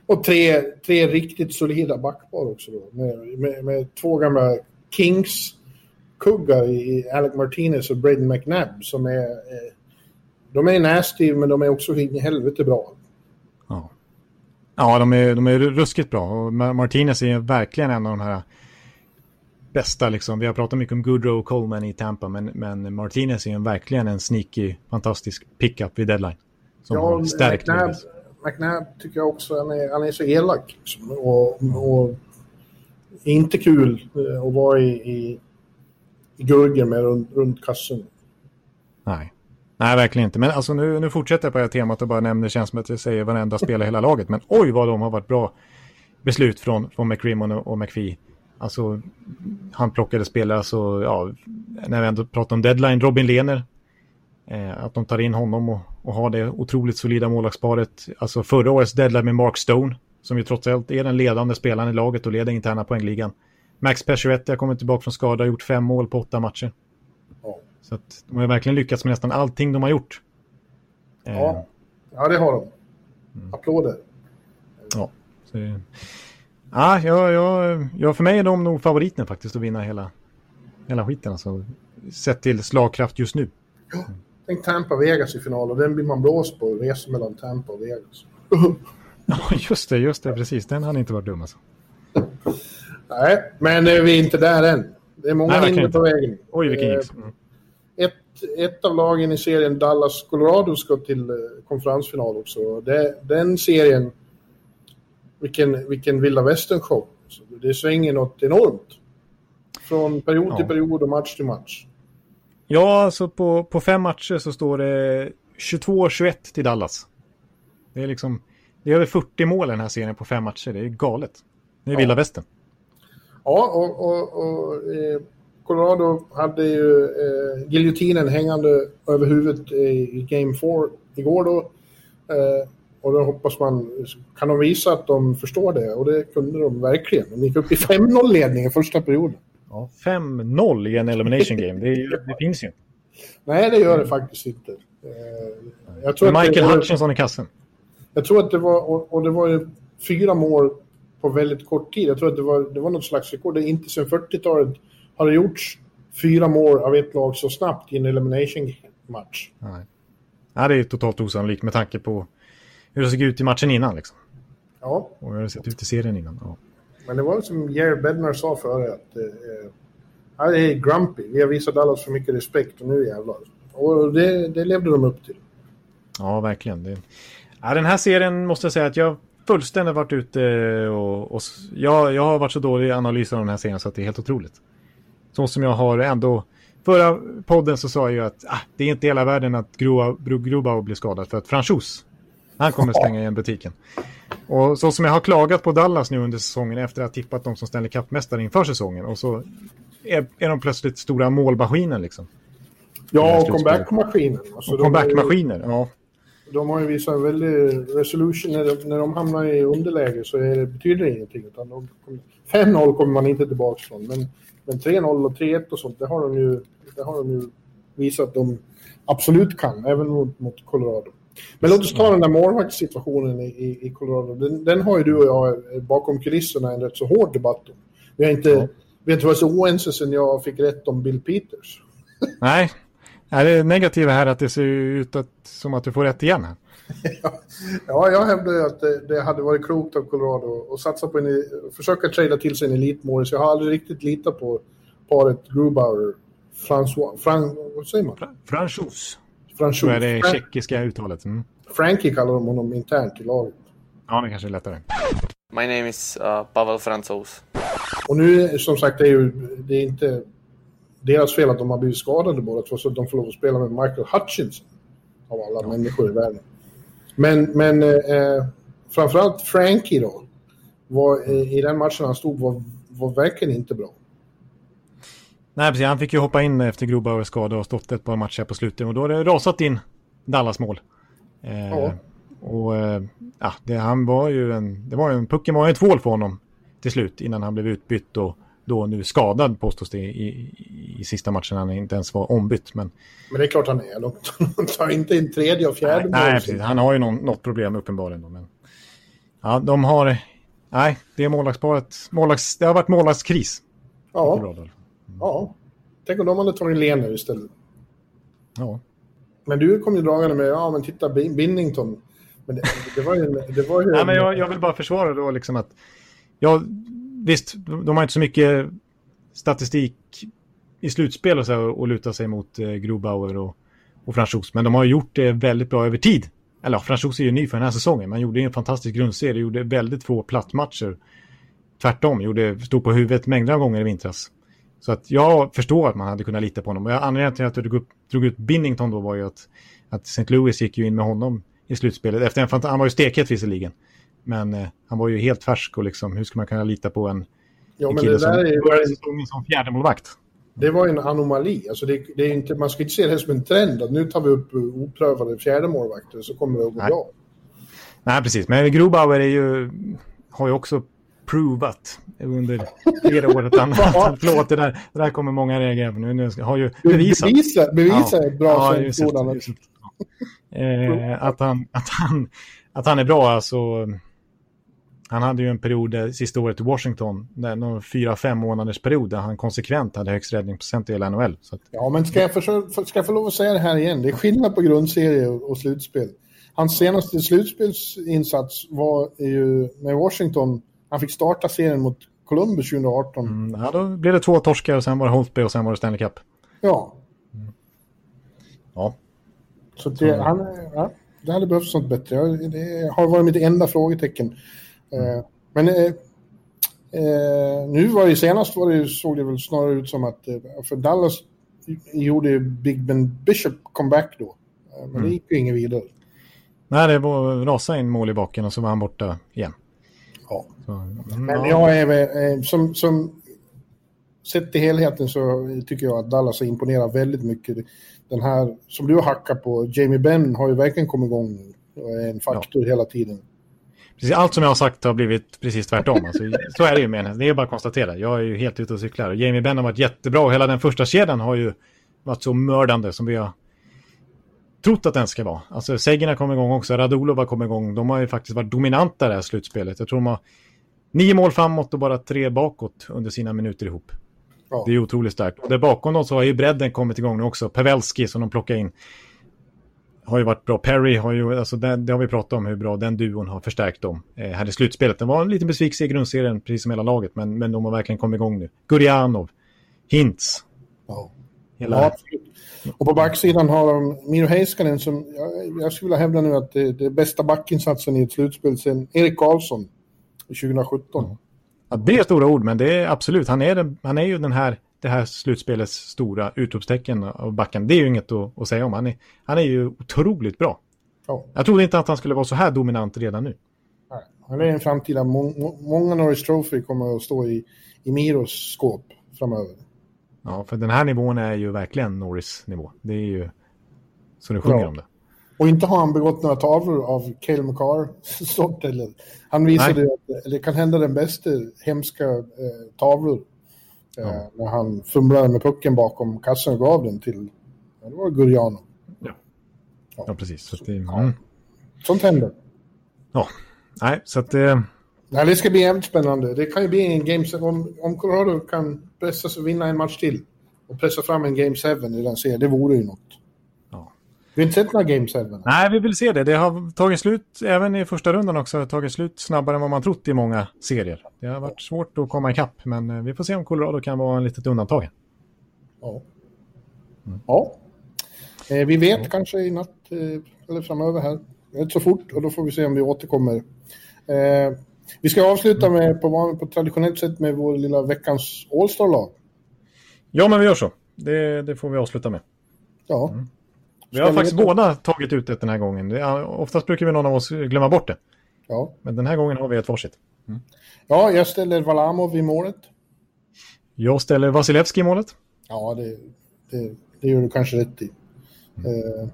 [SPEAKER 2] Och tre, tre riktigt solida backpar också då. Med, med, med två gamla Kings kuggar i Alec Martinez och Braden McNabb som är... Eh, de är nasty men de är också in i helvete bra.
[SPEAKER 1] Ja, ja de, är, de är ruskigt bra och Martinez är verkligen en av de här bästa liksom. Vi har pratat mycket om Goodrow och Coleman i Tampa men, men Martinez är en, verkligen en sneaky, fantastisk pickup vid deadline. Som
[SPEAKER 2] ja, har stärkt McNabb, McNabb tycker jag också, han är, han är så elak. Liksom, och, och inte kul eh, att vara i, i, i gurgen med runt, runt kassen.
[SPEAKER 1] Nej. Nej, verkligen inte. Men alltså nu, nu fortsätter jag på det här temat och bara nämner, det känns som att jag säger varenda spelare i hela laget. Men oj vad de har varit bra beslut från, från McRimmon och, och McPhee. Alltså, han plockade spelare, så ja, när vi ändå pratar om deadline, Robin Lehner. Eh, att de tar in honom och, och har det otroligt solida målvaktsparet. Alltså förra årets deadline med Mark Stone som ju trots allt är den ledande spelaren i laget och leder interna poängligan. Max Pacioretty har kommit tillbaka från skada och gjort fem mål på åtta matcher. Så att de har verkligen lyckats med nästan allting de har gjort.
[SPEAKER 2] Ja, eh. ja det har de. Mm. Applåder.
[SPEAKER 1] Ja, så, ja jag, jag, för mig är de nog favoriten faktiskt att vinna hela, hela skiten. Alltså, sett till slagkraft just nu.
[SPEAKER 2] Ja, tänk Tampa-Vegas i final och den blir man blåst på. Resor mellan Tampa och Vegas. <laughs>
[SPEAKER 1] Ja, just det, just det, precis. Den hade inte varit dum alltså. <laughs>
[SPEAKER 2] Nej, men vi är inte där än. Det är många hinder på vägen.
[SPEAKER 1] Oj, vilken gick. Mm.
[SPEAKER 2] Ett, ett av lagen i serien, Dallas Colorado, ska till eh, konferensfinal också. Det, den serien, vilken, vilken vilda västern-show. Det svänger något enormt. Från period ja. till period och match till match.
[SPEAKER 1] Ja, alltså på, på fem matcher så står det 22-21 till Dallas. Det är liksom det är över 40 mål den här serien på fem matcher. Det är galet. Det är ja. vilda västern.
[SPEAKER 2] Ja, och, och, och eh, Colorado hade ju eh, giljotinen hängande över huvudet i, Game 4 igår då. Eh, och då hoppas man, kan de visa att de förstår det? Och det kunde de verkligen. De gick upp i 5-0 ledning i första perioden.
[SPEAKER 1] Ja, 5-0 i en elimination game, det, det finns ju inte.
[SPEAKER 2] Nej, det gör det faktiskt inte. Eh,
[SPEAKER 1] jag tror Michael det, Hutchinson i kassen.
[SPEAKER 2] Jag tror att det var, och, och, det var ju fyra mål på väldigt kort tid. Jag tror att det var, det var något slags rekord. Det inte sedan 40-talet har det gjorts fyra mål av ett lag så snabbt i en elimination match.
[SPEAKER 1] Nej. Ja, det är totalt osannolikt med tanke på hur det såg ut i matchen innan. Liksom.
[SPEAKER 2] Ja.
[SPEAKER 1] Och hur det sett ut i serien innan. Ja.
[SPEAKER 2] Men det var som Jerry Bednar sa före att eh, det är grumpy. Vi har visat Dallas för mycket respekt och nu jävlar. Och det, det levde de upp till.
[SPEAKER 1] Ja, verkligen. Det, Ja, den här serien måste jag säga att jag fullständigt varit ute och, och jag, jag har varit så dålig i analysen av den här serien så att det är helt otroligt. Så som jag har ändå... Förra podden så sa jag ju att ah, det är inte hela världen att Grubauer blir skadad för att Franchos, han kommer stänga igen butiken. Och så som jag har klagat på Dallas nu under säsongen efter att ha tippat dem som ställer kappmästare inför säsongen och så är, är de plötsligt stora målmaskiner liksom.
[SPEAKER 2] Ja, och comeback-maskiner.
[SPEAKER 1] Alltså, comeback-maskiner, ja
[SPEAKER 2] de har ju visat en väldig resolution. När de, när de hamnar i underläge så är det, betyder det ingenting. 5-0 kommer man inte tillbaka från. Men, men 3-0 och 3-1 och sånt, det har de ju, det har de ju visat att de absolut kan, även mot, mot Colorado. Men låt oss ta den där målvaktssituationen i, i, i Colorado. Den, den, har ju du och jag bakom kulisserna en rätt så hård debatt om. Vi har inte, ja. vi har inte varit så oense sedan jag fick rätt om Bill Peters.
[SPEAKER 1] Nej, är det negativa här att det ser ut att, som att du får rätt igen? <laughs>
[SPEAKER 2] ja, jag hävdar att det, det, hade varit klokt av Colorado att satsa på en, försöka trada till sig en elitmålis. Jag har aldrig riktigt litat på paret Grubauer, François, Fran, vad säger man?
[SPEAKER 1] Franchos.
[SPEAKER 2] Franchos.
[SPEAKER 1] Det är Fran tjeckiska uttalet. Mm.
[SPEAKER 2] Frankie kallar de honom internt i laget.
[SPEAKER 1] Ja, det kanske är lättare.
[SPEAKER 3] My name is uh, Pavel Franzos.
[SPEAKER 2] Och nu, som sagt, det är ju det är inte deras fel att de har blivit skadade båda två så att de får lov att spela med Michael Hutchinson av alla ja. människor i världen. Men, men eh, framförallt Frankie då, var, i den matchen han stod var, var verkligen inte bra.
[SPEAKER 1] Nej, precis. Han fick ju hoppa in efter Grobauers skada och stått ett par matcher på slutet och då har det rasat in Dallas mål. Eh, ja. Och eh, ja, det, han var ju en, det var ju en, pucken var ju ett tvål för honom till slut innan han blev utbytt och då nu skadad påstås det i, i, i sista matchen. Han inte ens var ombytt. Men,
[SPEAKER 2] men det är klart han är. De <laughs> tar inte in tredje och fjärde.
[SPEAKER 1] Nej, nej precis. Han har ju någon, något problem uppenbarligen. Då, men, ja, de har... Nej, det är målvaktsparet. Målvakts, det har varit målvaktskris.
[SPEAKER 2] Ja. Mm. ja. Tänk om de hade tagit Lener istället.
[SPEAKER 1] Ja.
[SPEAKER 2] Men du kom ju dragande med, ja men titta Binnington. Men det, det var ju... Det var ju
[SPEAKER 1] Nej, men jag, jag vill bara försvara då liksom att... Ja, visst, de har inte så mycket statistik i slutspel och, så här, och luta sig mot eh, Grobauer och, och Franchos. Men de har gjort det väldigt bra över tid. Eller ja, Franchos är ju ny för den här säsongen. Man gjorde en fantastisk grundserie, gjorde väldigt få plattmatcher. Tvärtom, gjorde, stod på huvudet mängder av gånger i vintras. Så att jag förstår att man hade kunnat lita på honom. Och anledningen till att jag drog, upp, drog ut Binnington då var ju att, att St. Louis gick ju in med honom i slutspelet. Efter en, han var ju stekhet visserligen. Men eh, han var ju helt färsk och liksom, hur ska man kunna lita på en,
[SPEAKER 2] Ja,
[SPEAKER 1] en kille som började säsongen som fjärdemålvakt?
[SPEAKER 2] det var en anomali. Alltså det, det är inte, man ska inte se det som en trend att nu tar vi upp oprövade fjärde målvakter så kommer det att gå
[SPEAKER 1] Nej.
[SPEAKER 2] bra.
[SPEAKER 1] Nej, precis. Men Grobauer är ju, har ju också provat under flera år att han...
[SPEAKER 2] Ja.
[SPEAKER 1] Förlåt, det där, det där kommer många reagera på nu. nu har ju bevisat.
[SPEAKER 2] Bevisa, bevisa
[SPEAKER 1] Ja.
[SPEAKER 2] bra
[SPEAKER 1] Ja, det. Eh, att, han, att, han, att han är bra, alltså. Han hade ju en period där, sista året i Washington, där någon fyra, fem månaders period där han konsekvent hade högst räddningsprocent i hela NHL. Att,
[SPEAKER 2] Ja, men ska jag, försöka, ska jag få lov att säga det här igen? Det är skillnad på grundserie och, slutspel. Hans senaste slutspelsinsats var ju med Washington. Han fick starta serien mot Columbus 2018.
[SPEAKER 1] mm, ja, då blev det två torskar och sen var det Holtby och sen var det Stanley Cup.
[SPEAKER 2] Ja,
[SPEAKER 1] Ja,
[SPEAKER 2] så det, han, ja, det hade behövts något bättre. Det har varit mitt enda frågetecken. Eh, men eh, eh, nu var det senast var det, såg det väl snarare ut som att för Dallas gjorde ju Big Ben Bishop comeback då. Men det gick ju inget vidare.
[SPEAKER 1] Nej, det var rasa in mål i baken och så var han borta igen.
[SPEAKER 2] Ja.
[SPEAKER 1] Så, mm,
[SPEAKER 2] Men
[SPEAKER 1] ja.
[SPEAKER 2] jag är som, som sett till helheten så tycker jag att Dallas har imponerat väldigt mycket. Den här som du har hackat på, Jamie Benn har ju verkligen kommit igång och är en faktor hela tiden.
[SPEAKER 1] Precis, allt som jag har sagt har blivit precis tvärtom. Alltså, så är det ju med henne. Det är bara att konstatera. Jag är ju helt ute och cyklar. Och Jamie Benn har varit jättebra. och Hela den första kedjan har ju varit så mördande som vi har trott att den ska vara. Alltså Seguin har kommit igång också. Radulov har kommit igång. De har ju faktiskt varit dominanta det här slutspelet. Jag tror de har nio mål framåt och bara tre bakåt under sina minuter ihop.
[SPEAKER 2] Ja.
[SPEAKER 1] Det är otroligt starkt. Och där bakom dem så har ju bredden kommit igång nu också. Pavelski som de plockar in har ju varit bra. Perry har ju, alltså det, det har vi pratat om hur bra den duon har förstärkt dem eh, här i slutspelet. Det var en liten besvikelse i grundserien, precis som hela laget, men, men de har verkligen kommit igång nu. Gurianov, Hintz,
[SPEAKER 2] Ja.
[SPEAKER 1] hela...
[SPEAKER 2] Ja, absolut. Och på backsidan har de Miro Heiskanen som, jag, jag skulle vilja hävda nu att det, det är bästa backinsatsen i ett slutspel sen Erik Karlsson 2017.
[SPEAKER 1] Ja, det är stora ord, men det är absolut, han är, den, han är ju den här, det här slutspelets stora utropstecken av backen. Det är ju inget att, att säga om. Han är, han är ju otroligt bra.
[SPEAKER 2] Ja.
[SPEAKER 1] Jag trodde inte att han skulle vara så här dominant redan nu.
[SPEAKER 2] Nej, Han är en framtida, må, må, många Norris Trophy kommer att stå i, i Miros skåp framöver.
[SPEAKER 1] Ja, för den här nivån är ju verkligen Norris nivå. Det är ju så det sjunger
[SPEAKER 2] Ja.
[SPEAKER 1] om det.
[SPEAKER 2] Och inte har han begått några tavlor av Cale McCarr <laughs> sort eller. Han visade ju att det kan hända den bästa hemska eh, tavlor. Eh,
[SPEAKER 1] Ja.
[SPEAKER 2] När han fumlade med pucken bakom kassan och gav den till, ja, det var Guriano.
[SPEAKER 1] Ja, precis. Så det, mm.
[SPEAKER 2] Sånt händer.
[SPEAKER 1] Ja, nej, så att eh,
[SPEAKER 2] Nej, det ska bli jävligt spännande. Det kan ju bli en game om, om Colorado kan pressa sig vinna en match till och pressa fram en game 7 i den serien, det vore ju något.
[SPEAKER 1] Ja.
[SPEAKER 2] Vi har inte sett några game 7.
[SPEAKER 1] nej, vi vill se det. Det har tagit slut, även i första rundan också, tagit slut snabbare än vad man trott i många serier. Det har varit svårt att komma ikapp, men eh, vi får se om Colorado kan vara en litet undantag.
[SPEAKER 2] Ja. ja. Eh, vi vet kanske i natt eh, eller framöver här. Rätt så fort och då får vi se om vi återkommer. Eh, vi ska avsluta med på, på traditionellt sätt med vår lilla veckans All-star-lag.
[SPEAKER 1] Ja, men vi gör så. Det, det får vi avsluta med.
[SPEAKER 2] Ja.
[SPEAKER 1] Vi har faktiskt båda tagit ut det den här gången. Det är, oftast brukar vi någon av oss glömma bort det.
[SPEAKER 2] ja.
[SPEAKER 1] Men den här gången har vi ett varsitt.
[SPEAKER 2] Ja, jag ställer Valamov i målet.
[SPEAKER 1] Jag ställer Vasilevski i målet.
[SPEAKER 2] Ja, det, det, det gör du kanske rätt i. Eh,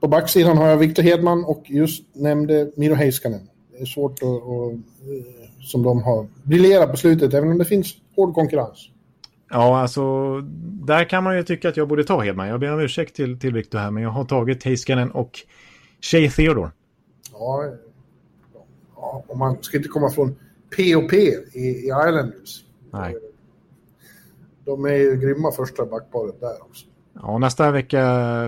[SPEAKER 2] på backsidan har jag Victor Hedman och just nämnde Miro Heiskanen. Det är svårt att, att eh, som de har briljerat på slutet, även om det finns hård konkurrens.
[SPEAKER 1] Ja, alltså där kan man ju tycka att jag borde ta Hedman. Jag ber om ursäkt till, till Victor här, men jag har tagit Heiskanen och Shea Theodore.
[SPEAKER 2] Ja, ja, och man ska inte komma från P&P i, i Islanders.
[SPEAKER 1] Nej.
[SPEAKER 2] de är ju grymma första backparet där också.
[SPEAKER 1] Ja, nästa vecka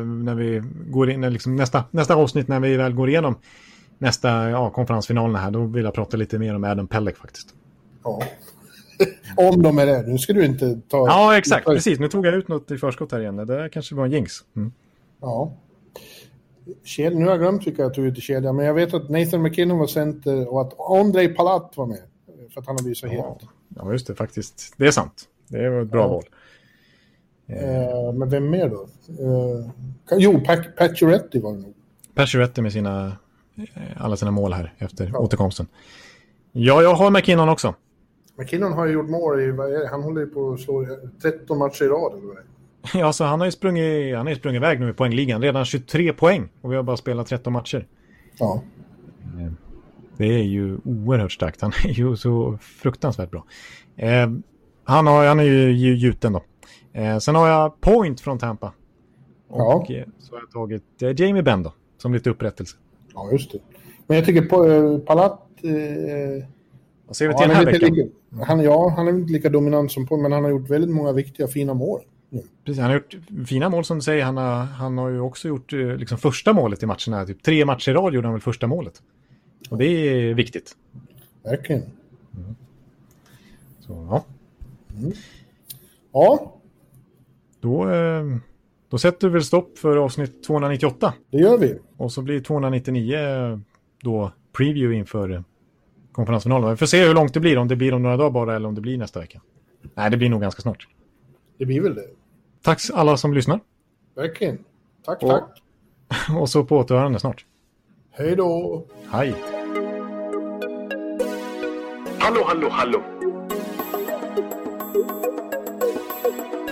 [SPEAKER 1] när vi går in, liksom nästa, nästa avsnitt när vi väl går igenom nästa ja, konferensfinalerna här, då vill jag prata lite mer om Adam Pelleck faktiskt.
[SPEAKER 2] Ja. <laughs> om de är det. Nu ska du inte ta...
[SPEAKER 1] Ja, exakt. Precis. Nu tog jag ut något i förskott här igen. Det kanske var en jinx. Mm.
[SPEAKER 2] Ja. Ked... Nu har jag glömt vilka jag tog ut i kedjan, men jag vet att Nathan McKinnon var center och att Andrei Palat var med. För att han har blivit så
[SPEAKER 1] ja. het. Ja, just det. Faktiskt. Det är sant. Det var ett bra ja. val.
[SPEAKER 2] Eh, men vem mer då? Eh, jo, Pacioretty var det nog.
[SPEAKER 1] Pacioretty med sina, eh, alla sina mål här efter ja. återkomsten. Ja, jag har McKinnon också.
[SPEAKER 2] McKinnon har ju gjort mål i, han håller ju på att slå 13 matcher i rad. Eller
[SPEAKER 1] Ja, så han har ju sprungit, han har ju sprungit iväg nu i poängligan. Redan 23 poäng och vi har bara spelat 13 matcher.
[SPEAKER 2] Ja.
[SPEAKER 1] Eh, det är ju oerhört starkt. Han är ju så fruktansvärt bra. Eh, han, har, han är ju gjuten då. Eh, sen har jag Point från Tampa. Och ja. så har jag tagit eh, Jamie Benn då, som lite upprättelse.
[SPEAKER 2] Ja, just det. Men jag tycker Palat... Eh,
[SPEAKER 1] Vad ser vi till ja, den här veckan?
[SPEAKER 2] Lika, han, ja, han är inte lika dominant som på, men han har gjort väldigt många viktiga, fina mål.
[SPEAKER 1] Mm. Precis, han har gjort fina mål som du säger. Han har, han har ju också gjort eh, liksom, första målet i matcherna. Typ tre matcher i rad gjorde han väl första målet. Och det är viktigt.
[SPEAKER 2] Verkligen. Mm.
[SPEAKER 1] Så, ja.
[SPEAKER 2] Mm. Ja,
[SPEAKER 1] då, eh, då sätter vi väl stopp för avsnitt 298.
[SPEAKER 2] Det gör vi.
[SPEAKER 1] Och så blir 299 eh, då preview inför konferensfinalen. Vi får se hur långt det blir, om det blir om några dagar bara eller om det blir nästa vecka. Nej, det blir nog ganska snart.
[SPEAKER 2] Det blir väl det.
[SPEAKER 1] Tack alla som lyssnar.
[SPEAKER 2] Verkligen. Tack,
[SPEAKER 1] och,
[SPEAKER 2] tack. <laughs>
[SPEAKER 1] Och så på återhörande snart.
[SPEAKER 2] Hej då.
[SPEAKER 1] Hej.
[SPEAKER 4] Hallå, hallå, hallå.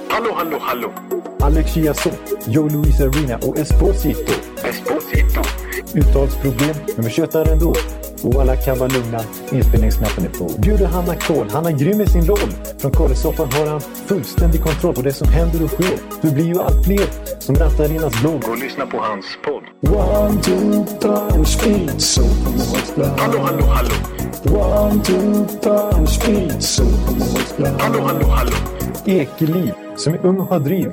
[SPEAKER 4] Hallå, hallå, hallå.
[SPEAKER 5] Alex Chiazot, Joe Luis Arena och Esposito.
[SPEAKER 4] Esposito.
[SPEAKER 5] Uttalsproblem, men vi tjötar ändå. Och alla kan vara lugna, inspelningsknappen är på. Bjuder Hanna Kohl, han är grym i sin roll. Från Kållesoffan har han fullständig kontroll på det som händer och sker. Det blir ju allt fler som rattar in hans blogg.
[SPEAKER 4] Och lyssna på hans podd.
[SPEAKER 5] One, two, three, speed, so
[SPEAKER 4] Hallå, hallå, hallå.
[SPEAKER 5] One, two, three, speed, so
[SPEAKER 4] Hallå, hallå, hallå.
[SPEAKER 5] Ekeliv, som är ung och har driv.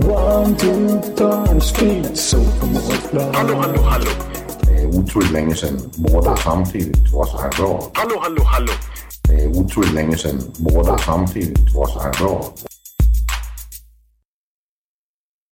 [SPEAKER 5] One, two, three, speed, so
[SPEAKER 4] Hallå, hallå, hallå.
[SPEAKER 6] Det er utroligt længe siden mor, der samtidigt var så her
[SPEAKER 4] Hallå, hallå, hallå.
[SPEAKER 6] Det er utroligt længe siden mor, der samtidigt var så her